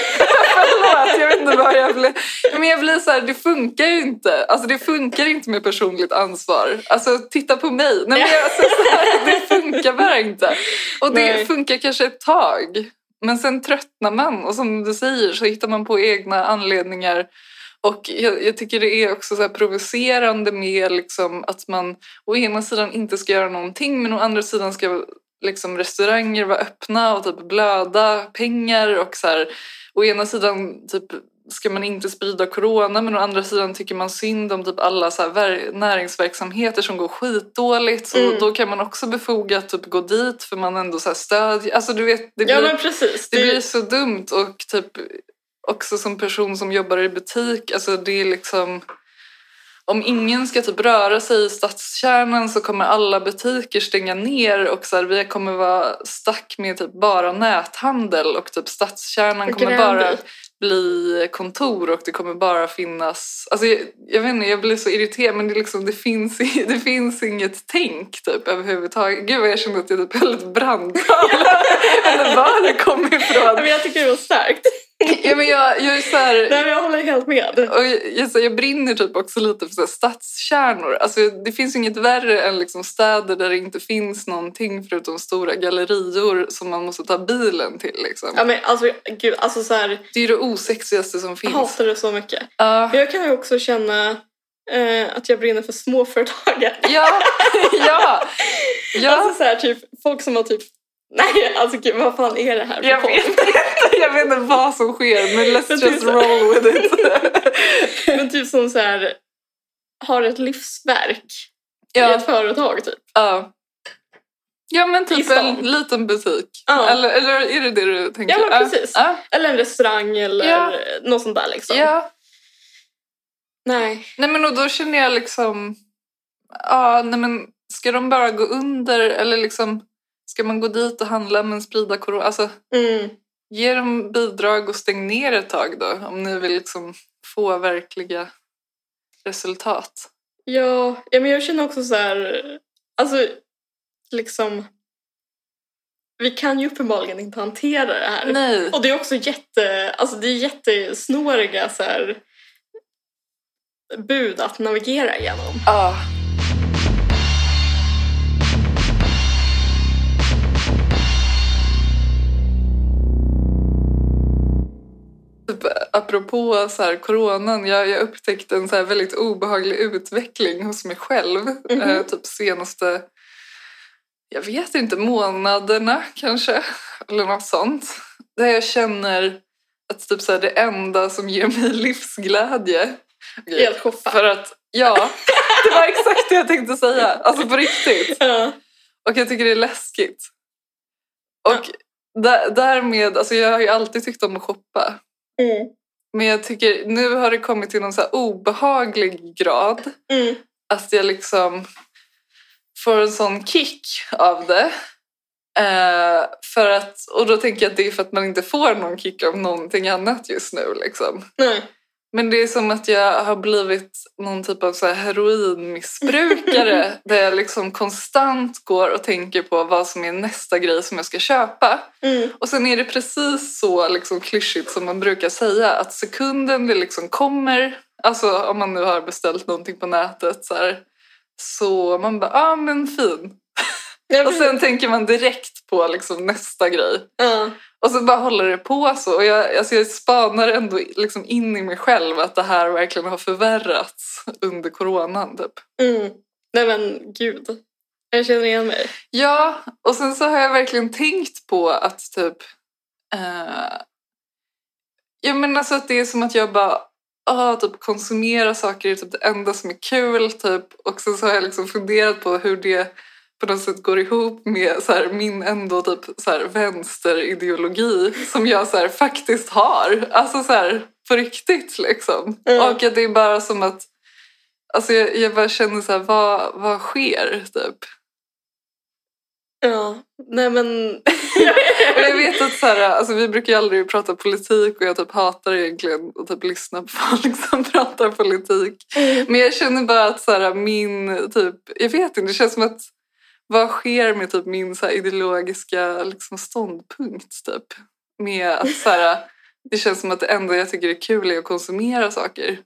Förlåt, jag vet inte vad jag blir. Men jag blir så här, det funkar ju inte. Alltså det funkar inte med personligt ansvar. Alltså titta på mig. Nej, men jag, alltså, så här, det funkar bara inte. Och det Nej. funkar kanske ett tag. Men sen tröttnar man och som du säger så hittar man på egna anledningar och jag, jag tycker det är också så här provocerande med liksom att man å ena sidan inte ska göra någonting men å andra sidan ska liksom restauranger vara öppna och typ blöda pengar och så här, å ena sidan typ ska man inte sprida corona men å andra sidan tycker man synd om typ alla så här ver- näringsverksamheter som går skitdåligt. Så Mm. då kan man också befogat typ gå dit för man ändå så här stödjer, alltså du vet det blir, Ja Det, blir så dumt och typ också som person som jobbar i butik, alltså det är liksom om ingen ska typ röra sig i stadskärnan så kommer alla butiker stänga ner och så här, vi kommer vara stack med typ bara näthandel och typ stadskärnan kommer Gränby. bara bli kontor och det kommer bara finnas... Alltså jag, jag vet inte, jag blir så irriterad men det, liksom, det, finns, det finns inget tänk typ överhuvudtaget. Gud vad jag kände att jag typ höll ett brandtal. Eller var det kom ifrån. men jag tycker det var starkt. Ja, men jag, jag är så här, Nej jag håller helt med. och jag, jag, här, jag brinner typ också lite för så här, stadskärnor. Alltså, det finns inget värre än liksom städer där det inte finns någonting förutom stora gallerior som man måste ta bilen till. Liksom. Ja men alltså gud, alltså så här, Det är det osexigaste som jag finns. hatar det så mycket. Men jag kan ju också känna eh, att jag brinner för småföretagare. Ja, ja, ja. Alltså så här, typ folk som har typ Nej, alltså gud, vad fan är det här för jag, podd? vet inte, jag vet inte vad som sker men let's Men just så- roll with it. Men typ som så här har ett livsverk i Ja, ett företag typ. ja. ja men I typ en liten butik. Ja. Eller, eller är det det du tänker? Ja, men precis. Ja, Eller en restaurang eller Ja. något sånt där liksom. ja. Nej. Nej men och då känner jag liksom, ja nej men ska de bara gå under eller liksom ska man gå dit och handla men sprida corona? Alltså Mm. ge dem bidrag och stäng ner ett tag då om ni vill liksom få verkliga resultat. Ja, ja, men jag känner också så här, alltså liksom vi kan ju uppenbarligen inte hantera det här. Nej. Och det är också jätte, alltså det är jättesnåriga så här, bud att navigera igenom. Ja. Typ, apropå så här, coronan, jag, jag upptäckte en så här väldigt obehaglig utveckling hos mig själv. Mhm. Eh, typ senaste, jag vet inte, månaderna kanske. Eller något sånt. Där jag känner att typ så här, det enda som ger mig livsglädje Helt shoppa. för att, ja, det var exakt det jag tänkte säga. Alltså på riktigt. Ja. Och jag tycker det är läskigt. Och där, därmed, alltså jag har ju alltid tyckt om att shoppa. Mm. Men jag tycker nu har det kommit till någon så obehaglig grad Mm. att jag liksom får en sån kick av det. Eh, för att, och då tänker jag att det är för att man inte får någon kick av någonting annat just nu. Liksom. Nej. Men det är som att jag har blivit någon typ av så här heroinmissbrukare där jag liksom konstant går och tänker på vad som är nästa grej som jag ska köpa. Mm. Och sen är det precis så liksom klyschigt som man brukar säga att sekunden det liksom kommer, alltså om man nu har beställt någonting på nätet så här, så man bara, ja ah, men fin. Och sen tänker man direkt på liksom nästa grej. ja. Och så bara håller det på så. Och jag, alltså jag spanar ändå liksom in i mig själv att det här verkligen har förvärrats under coronan. Typ. Mm. Nej men gud. Jag känner igen mig. Ja, och sen så har jag verkligen tänkt på att typ... Eh, ja men alltså att det är som att jag bara ah, typ konsumera saker är typ det enda som är kul. Typ. Och sen så har jag liksom funderat på hur det på något sätt går ihop med så här, min ändå typ så här, vänsterideologi som jag så här, faktiskt har. Alltså så här, på riktigt liksom. Mm. Och att det är bara som att Alltså jag, jag bara känner så här, vad, vad sker typ? Ja. Nej men. Jag vet att så här, alltså vi brukar ju aldrig prata politik och jag typ hatar egentligen att typ lyssna på folk som pratar politik. Men jag känner bara att så här, min typ, jag vet inte, det känns som att vad sker med typ min så ideologiska liksom, ståndpunkt typ? Med att så här, det känns som att det enda jag tycker är kul är att konsumera saker.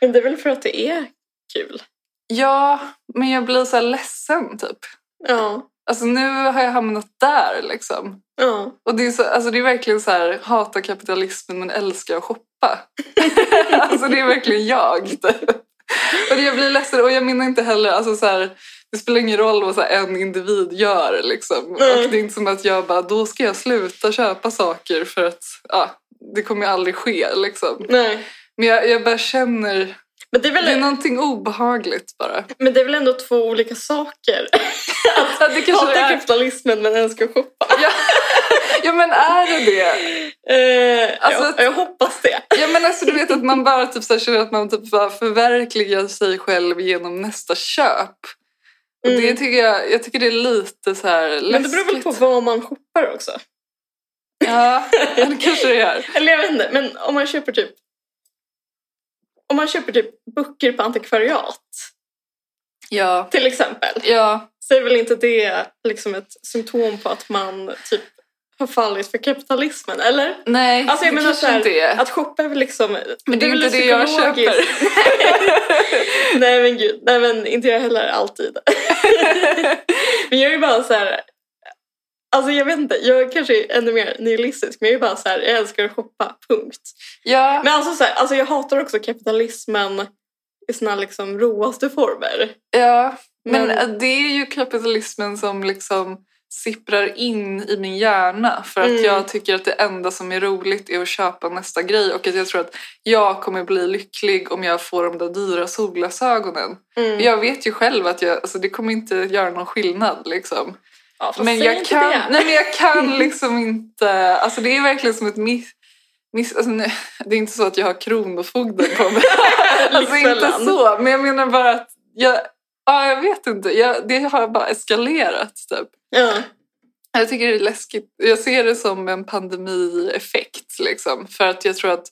Men det är väl för att det är kul. Ja, men jag blir så här ledsen typ. Ja. Alltså nu har jag hamnat där liksom. Ja. Och det är, så, alltså det är verkligen så här, hata kapitalismen men älskar att shoppa. alltså det är verkligen jag. Typ. Och jag blir ledsen och jag menar inte heller, alltså så här, det spelar ingen roll vad så en individ gör liksom. Nej. Och det är inte som att jag bara, då ska jag sluta köpa saker för att ja, det kommer ju aldrig ske liksom. Nej. Men jag, jag bara känner, Men det, är väl, det är någonting obehagligt bara. men det är väl ändå två olika saker. Ja, det kanske Hata är. kapitalismen men älskar att shoppa. Ja. ja men är det det? Eh, Alltså, jag, jag hoppas det. Ja men alltså du vet att man bara typ så här känner att man typ bara förverkligar sig själv genom nästa köp. Och det Mm. tycker jag, jag tycker det är lite så här läskigt. Men det beror väl på vad man shoppar också. Ja, det kanske det gör. Eller jag vet inte, men om man köper typ om man köper typ böcker på antikvariat Ja, till exempel ja, så är väl inte det liksom ett symptom på att man typ har fallit för kapitalismen, eller? nej Alltså jag det menar kanske så här, inte är. att shoppa är väl liksom... Men det är väl inte det jag psykologiskt. Nej men gud, nej men inte jag heller alltid. men jag är ju bara så här. Alltså jag vet inte, jag kanske är ännu mer nihilistisk men jag är bara så här, jag älskar att shoppa, punkt. ja, Men alltså, så här, alltså jag hatar också kapitalismen i sina liksom råaste former. ja, men Men- det är ju kapitalismen som liksom sipprar in i min hjärna för att Mm. jag tycker att det enda som är roligt är att köpa nästa grej och att jag tror att jag kommer bli lycklig om jag får de där dyra solglasögonen. Mm. Jag vet ju själv att jag, alltså det kommer inte göra någon skillnad liksom. Ja, Men jag, kan, det. nej, men jag kan liksom inte, alltså det är verkligen som ett miss, miss alltså, nej, det är inte så att jag har kronofogden på mig. alltså inte så, men jag menar bara att jag, ja, jag vet inte, jag, det har bara eskalerat typ. Ja. Jag tycker det är läskigt. Jag ser det som en pandemieffekt. Liksom. För att jag tror att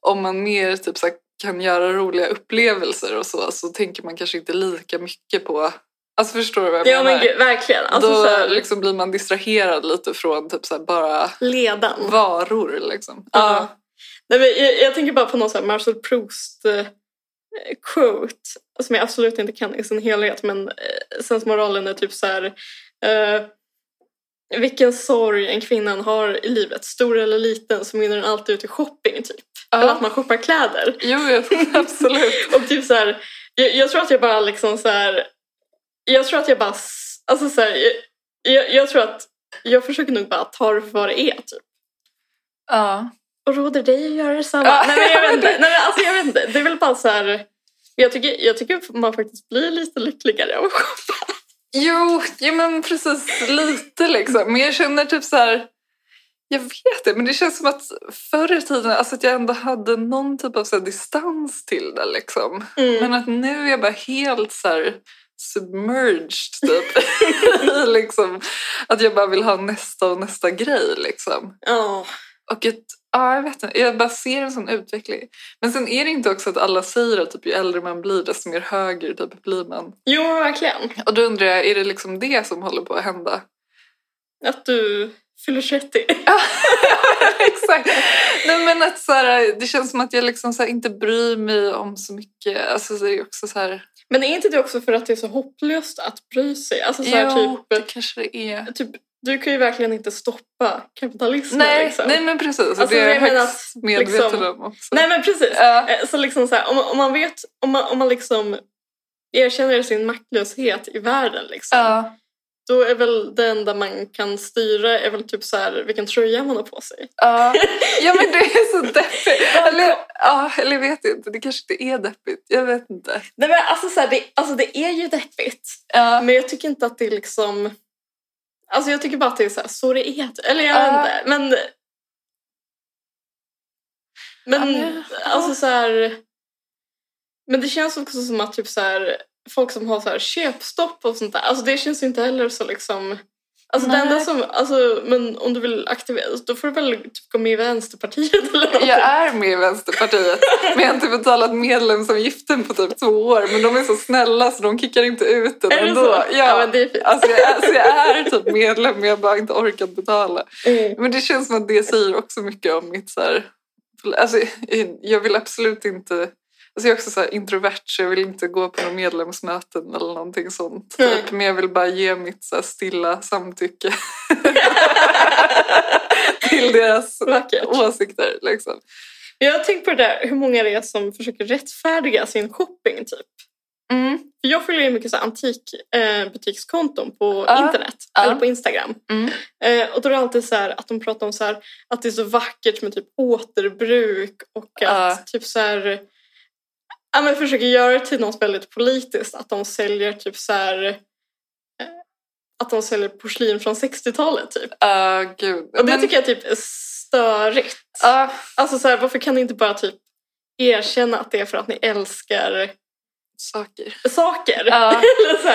om man mer typ, så kan göra roliga upplevelser och så, så tänker man kanske inte lika mycket på... Alltså förstår du vad jag ja menar? men gud, verkligen. Alltså, Då så här, liksom blir man distraherad lite från typ, så bara ledan. varor. Liksom. Ja. Nej, men jag, jag tänker bara på någon här Marcel Proust eh, quote som jag absolut inte kan i sin helhet men eh, sensmoralen är typ så här eh, vilken sorg en kvinna har i livet, stor eller liten, så mynnar den alltid ut i shopping typ. Ja. Eller att man shoppar kläder. Jo, absolut. Och typ så här, jag, jag tror att jag bara liksom så här, jag tror att jag bara, alltså så här, jag, jag, jag tror att jag försöker nog bara ta det för vad det är typ. Ja. Och råder dig att göra detsamma. Ja. Nej men jag vet inte. Nej, men alltså, jag vet inte. Det är väl bara så här. Jag tycker, jag tycker man faktiskt blir lite lyckligare av att shoppa. Jo, ja, men precis lite liksom. Men jag känner typ så här... Jag vet det, men det känns som att förr i tiden alltså att jag ändå hade någon typ av så här, distans till det. Liksom. Mm. Men att nu är jag bara helt så här, submerged typ. Liksom, att jag bara vill ha nästa och nästa grej. Liksom. Ja. Och ett, ja, jag vet inte, jag bara ser en sån utveckling. Men sen är det inte också att alla säger att typ, ju äldre man blir desto mer höger typ, blir man. Jo, verkligen. Och då undrar jag, är det liksom det som håller på att hända? Att du fyller 30. Exakt. Nej, men att så här, det känns som att jag liksom så här, inte bryr mig om så mycket. Alltså, det är också så här, Men är inte det också för att det är så hopplöst att bry sig? Alltså så här, jo, typ, det kanske det är. typ, du kan ju verkligen inte stoppa kapitalismen. Nej, liksom. nej men precis. Alltså, det är jag högst medveten liksom- om också. Nej men precis. Eh, Så liksom så här, om, om man vet, om man, om man liksom erkänner sin maktlöshet i världen liksom. Ja. Då är väl det enda man kan styra är väl typ så här vilken tröja man har på sig. Ja. ja, men det är så deppigt. Eller, ja, eller jag vet inte, det kanske inte är deppigt. Jag vet inte. Nej men alltså, så här, det, alltså det är ju deppigt. Men jag tycker inte att det är liksom... Alltså jag tycker bara att det är så, här, så det är. Eller jag Ja. vet inte. Men... Men Ja, men- alltså så här... Men det känns också som att typ så här, folk som har så här köpstopp och sånt där, alltså det känns inte heller så liksom... Alltså det Nej. enda som, alltså, men om du vill aktivera, då får du väl typ gå med i Vänsterpartiet eller något. Jag är med i Vänsterpartiet, men jag har inte betalat medlemsavgiften på typ två år. Men de är så snälla så de kickar inte ut den Är det ändå. så? Ja, men det är fint. Alltså jag, är, så jag är typ medlem men jag har bara inte orkat betala. Mm. Men det känns som att det säger också mycket om mitt så här, alltså jag vill absolut inte Alltså jag är också så här introvert så jag vill inte gå på några medlemsmöten eller någonting sånt. Typ. Men jag vill bara ge mitt så stilla samtycke till deras Vackert. åsikter. Liksom. Jag har tänkt på det där hur många det är som försöker rättfärdiga sin shopping typ. Mm. För jag följer ju mycket så antikbutikskonton eh, på Ja. internet Ja. eller på Instagram. Mm. Eh, och då är det alltid så att de pratar om så här att det är så vackert med typ återbruk och att typ så här ja, men försöker göra det till något väldigt politiskt. Att de säljer typ så här eh, att de säljer porslin från 60-talet typ. Ah, gud. Och det Men- tycker jag typ är störigt. Ja, Alltså så här, varför kan ni inte bara typ erkänna att det är för att ni älskar saker. saker? Här.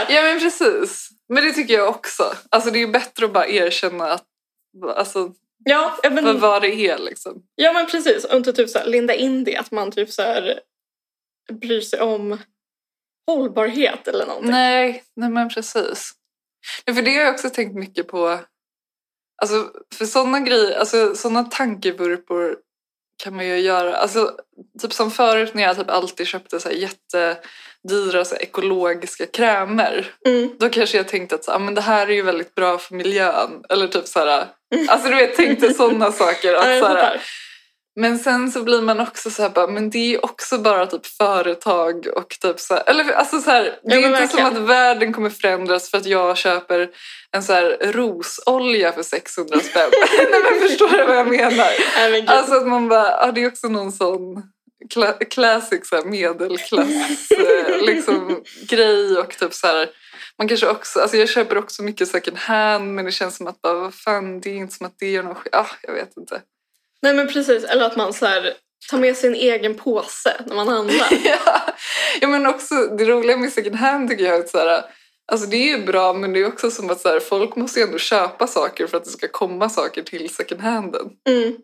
ja men precis. Men det tycker jag också. Alltså det är bättre att bara erkänna att, alltså, Ja, för men, vad det är liksom. ja men precis. Och inte typ så här, linda in det att man typ så här bryr sig om hållbarhet eller någonting. Nej, nej men precis. Nej, för det har jag också tänkt mycket på. Alltså, för sådana grejer, alltså sådana tankevurpor kan man ju göra. Alltså, typ som förut när jag typ alltid köpte så här jättedyra så här ekologiska krämer. Mm. Då kanske jag tänkte att så, ah, men det här är ju väldigt bra för miljön. Eller typ så här, alltså du vet, tänkte sådana saker. Ja, Att, så här. Men sen så blir man också så här, bara, men det är ju också bara typ företag och typ så här, eller alltså så här, det Ja, är men inte verkligen. som att världen kommer förändras för att jag köper en så här rosolja för 600 spänn. Nej men förstår du vad jag menar? Gud. Alltså att man bara, ja det är också någon sån kla- classic så här medelklass eh, liksom, grej och typ så här, man kanske också, alltså jag köper också mycket second hand men det känns som att bara, vad fan, det är inte som att det gör någon ah, jag vet inte. Nej men precis, eller att man så här, tar med sin egen påse när man handlar. ja. ja men också det roliga med second hand tycker jag är att så här, alltså det är ju bra men det är också som att så här, folk måste ju ändå köpa saker för att det ska komma saker till second handen. Mm.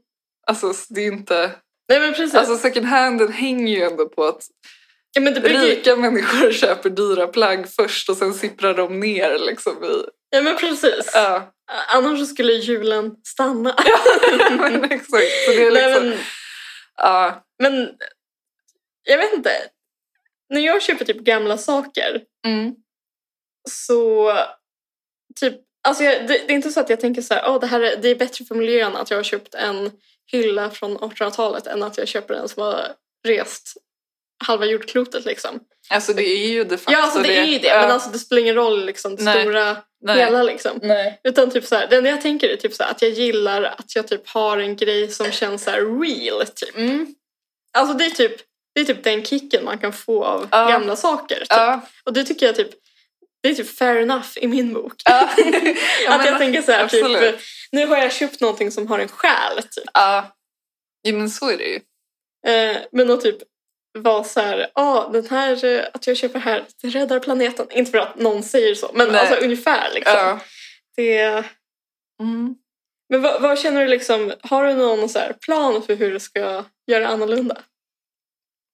Alltså det är inte, Nej men precis. alltså second handen hänger ju ändå på att ja, men det ju- rika människor köper dyra plagg först och sen sipprar de ner liksom i, ja men precis. ja. Annars så skulle julen stanna. men exakt. Så det är Nej, liksom, men, ja. men jag vet inte. När jag köper typ gamla saker Mm. så typ, alltså jag, det, det är inte så att jag tänker så här, oh, det här är, det är bättre för miljön att jag har köpt en hylla från 1800-talet än att jag köper en som har rest halva jordklotet liksom. Alltså det är ju de facto Ja, alltså det är ju det, men alltså det spelar ingen roll liksom det Nej. stora Nej. hela liksom. Nej. Utan typ så här, det enda jag tänker är typ så här, att jag gillar att jag typ har en grej som känns så real typ. Mm. Alltså det är typ, det är typ den kicken man kan få av Ja. gamla saker. Typ. Ja. Och det tycker jag typ, det är typ fair enough i min bok. Ja. Ja, att jag tänker så här, typ, nu har jag köpt någonting som har en själ typ. Ja, ja men så är det ju. Eh, men att typ vara så här, ah, den här, eh, att jag köper här, det räddar planeten. Inte för att någon säger så, men Nej. alltså ungefär liksom. Ja. Det, Mm. men vad, vad känner du liksom, har du någon så plan för hur du ska göra annorlunda?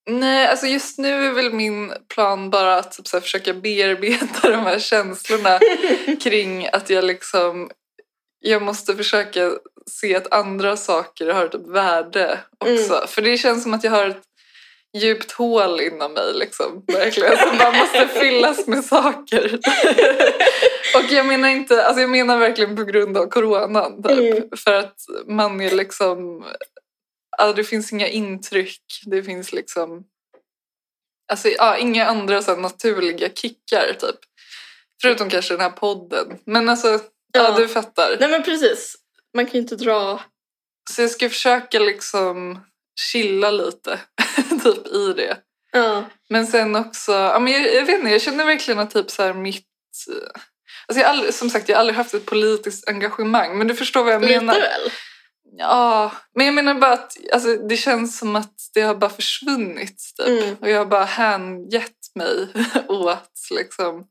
Nej, alltså just nu är väl min plan bara att typ, så här, försöka bearbeta de här känslorna kring att jag liksom jag måste försöka se att andra saker har ett värde också. För det känns som att jag har ett djupt hål inom mig liksom, verkligen, som bara måste fyllas med saker. och jag menar inte, alltså jag menar verkligen på grund av coronan typ. Mm. För att man är liksom, alltså det finns inga intryck, det finns liksom, alltså ja, inga andra så naturliga kickar typ. Förutom kanske den här podden. Men alltså, ja, Ja. du fattar. Nej men precis, man kan ju inte dra... Så jag ska försöka liksom chilla lite typ i det. Ja, Men sen också, ja, men jag, jag vet inte, jag känner verkligen att typ så här mitt... Alltså jag aldrig, som sagt, jag har aldrig haft ett politiskt engagemang, men du förstår vad jag lite menar. väl? Ja, men jag menar bara att alltså, det känns som att det har bara försvunnit typ. Mm. Och jag har bara hängett mig åt liksom,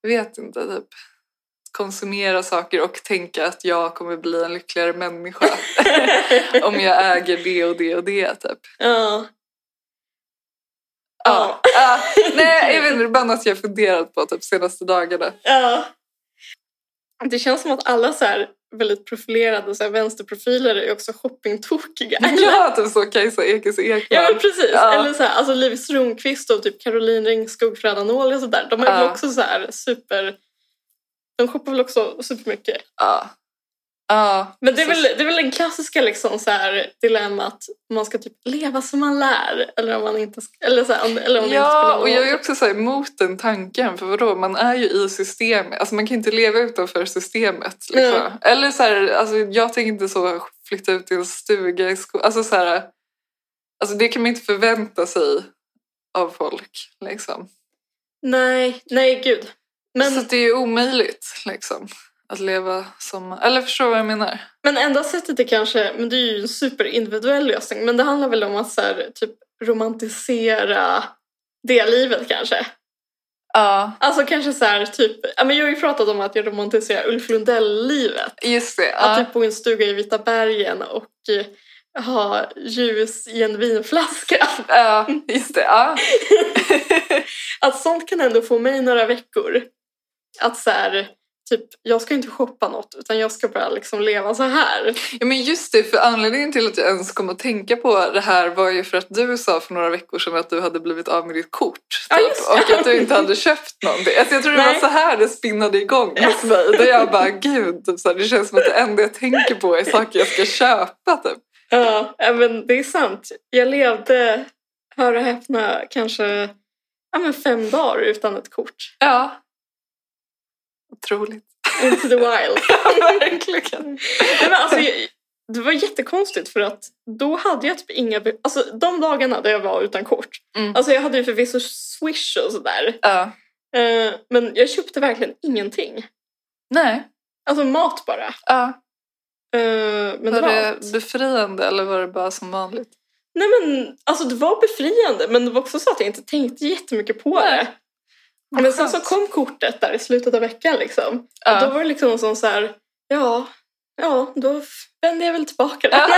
jag vet inte, typ konsumera saker och tänka att jag kommer bli en lyckligare människa om jag äger det och det och det typ. Ja. Ja. ja. Nej, jag vet inte, det är bara något jag funderat på typ senaste dagarna. Ja. Det känns som att alla så här väldigt profilerade så här vänsterprofiler är också shoppingtokiga. Ja, typ så Kajsa Ekis Ekman. Ja men precis. Ja. Eller så här, alltså Liv Strömquist och typ Caroline Ringskog Fröda och sådär. De är väl Ja. också så här super... De shoppar väl också supermycket. Ja. Ja. Men det är, Så- väl, det är väl den klassiska liksom så här dilemmat om man ska typ leva som man lär eller om man inte ska, eller så här, om, eller om Ja, och jag är också så emot den tanken. För vadå, man är ju i systemet. Alltså man kan inte leva utanför systemet. Liksom. Mm. Eller så här, alltså jag tänker inte så flytta ut i en stuga i skolan. Alltså så här, alltså det kan man inte förvänta sig av folk. Liksom. Nej, nej gud. Men, Så det är ju omöjligt liksom, att leva som... Eller förstår vad jag menar? men enda sättet är kanske, men det är ju en superindividuell lösning, men det handlar väl om att så här, typ romantisera det livet kanske. Ja, Alltså kanske så här, typ, ja, men jag har ju pratat om att jag romantiserar Ulf Lundell-livet. just det. Att Ja. typ bo i en stuga i Vita bergen och eh, ha ljus i en vinflaska. Ja, just det. Ja. Att sånt kan ändå få mig några veckor. Att så här, typ, jag ska inte shoppa något utan jag ska bara liksom leva så här. ja, men just det. För anledningen till att jag ens kom att tänka på det här var ju för att du sa för några veckor sedan att du hade blivit av med ditt kort. Ja, typ, det. och att du inte hade köpt någonting. Alltså, jag tror det var Nej. så här det spinnade igång hos mig. Där jag bara, gud, typ, så här, det känns som att det enda jag tänker på är saker jag ska köpa. Typ. Ja, ja, men det är sant. Jag levde, hör och häpna, kanske ja, men fem dagar utan ett kort. Ja. Otroligt. Into the wild. Verkligen. Nej, men alltså, det var jättekonstigt för att då hade jag typ inga... Alltså de dagarna där jag var utan kort. Mm. Alltså jag hade ju förvisso swish och sådär. Ja. Eh, men jag köpte verkligen ingenting. Nej. Alltså mat bara. Ja. Eh, men det var var det allt. befriande eller var det bara som vanligt? Nej men alltså det var befriande men det var också så att jag inte tänkte jättemycket på Nej. det. Men sen så kom kortet där i slutet av veckan liksom. Ja. Och då var det liksom som så här, ja, ja, då vände jag väl tillbaka det. Ja.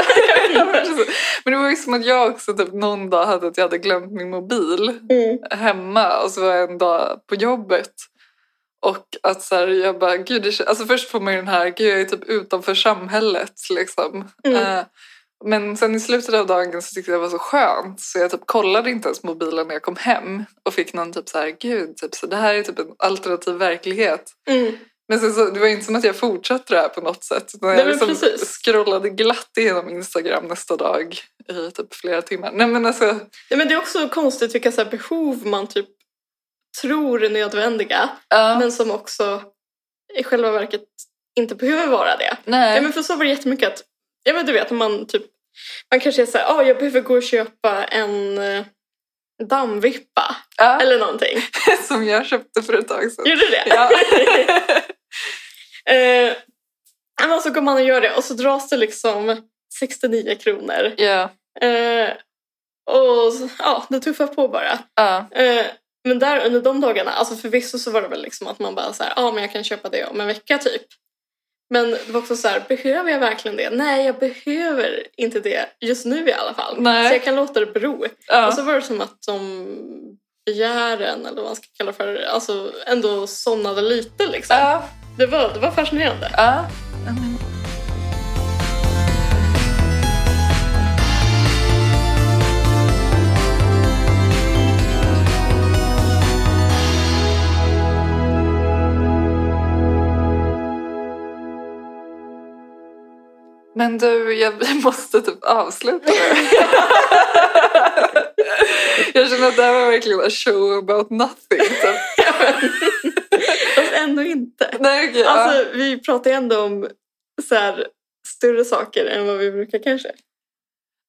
Men det var ju som att jag också typ någon dag hade att jag hade glömt min mobil mm. hemma och så var jag en dag på jobbet. Och att så här, jag bara, gud, det, alltså först får man ju den här, gud jag är typ utanför samhället liksom. Mm. Eh, men sen i slutet av dagen så tyckte jag det var så skönt så jag typ kollade inte ens mobilen när jag kom hem och fick någon typ så här, gud, typ, så det här är typ en alternativ verklighet. Mm. Men sen så, det var inte som att jag fortsatte det här på något sätt. Utan jag liksom scrollade glatt igenom Instagram nästa dag i typ flera timmar. Nej men alltså, Ja, men det är också konstigt vilka så behov man typ tror är nödvändiga ja, men som också i själva verket inte behöver vara det. nej. Ja, men för så var det jättemycket att, ja men du vet man typ, man kanske är såhär, ja ah, jag behöver gå och köpa en eh, dammvippa ja, eller någonting. som jag köpte för ett tag sedan. Gjorde du det? Ja. Eh, Men så går man och gör det och så dras det liksom 69 kronor. Ja. Eh, och så- ja, det tuffar på bara. Ja. Eh, men där under de dagarna, alltså förvisso så var det väl liksom att man bara så här, ja men jag kan köpa det om en vecka typ. Men det var också så här, behöver jag verkligen det? Nej, jag behöver inte det just nu i alla fall. Nej. Så jag kan låta det bero. Ja. Och så var det som att de begären, eller vad man ska kalla för, alltså ändå somnade lite liksom. Ja. Det, var, det var fascinerande. Ja. Men- du, jag, måste typ avsluta nu. jag känner att det här var verkligen a show about nothing. Typ. Fast ändå inte. Nej, ja. Alltså vi pratar ju ändå om så här, större saker än vad vi brukar kanske.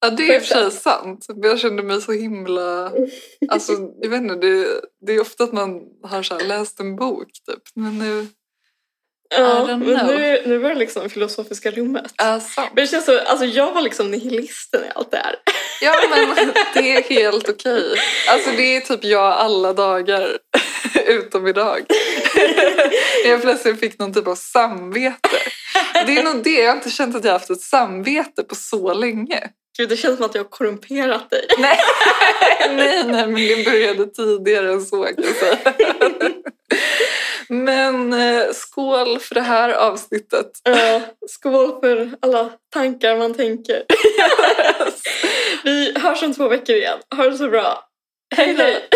Ja, det är i och för sig sant. Jag kände mig så himla... Alltså, jag vet inte, det, det är ofta att man har så här läst en bok typ. Men nu... Ja, men nu, nu var det liksom filosofiska rummet. Ja, sant. Men det känns så, alltså jag var liksom nihilisten i allt det här. Ja, men det är helt okej. Alltså det är typ jag alla dagar. Utom idag. När jag plötsligt fick någon typ av samvete. Det är nog det. Jag har inte känt att jag haft ett samvete på så länge. Gud, det känns som att jag har korrumperat dig. Nej, nej, nej, men det började tidigare än så kan jag säga. Men eh, skål för det här avsnittet. Ja, skål för alla tankar man tänker. Vi hörs om två veckor igen. Ha det så bra. Hej hej!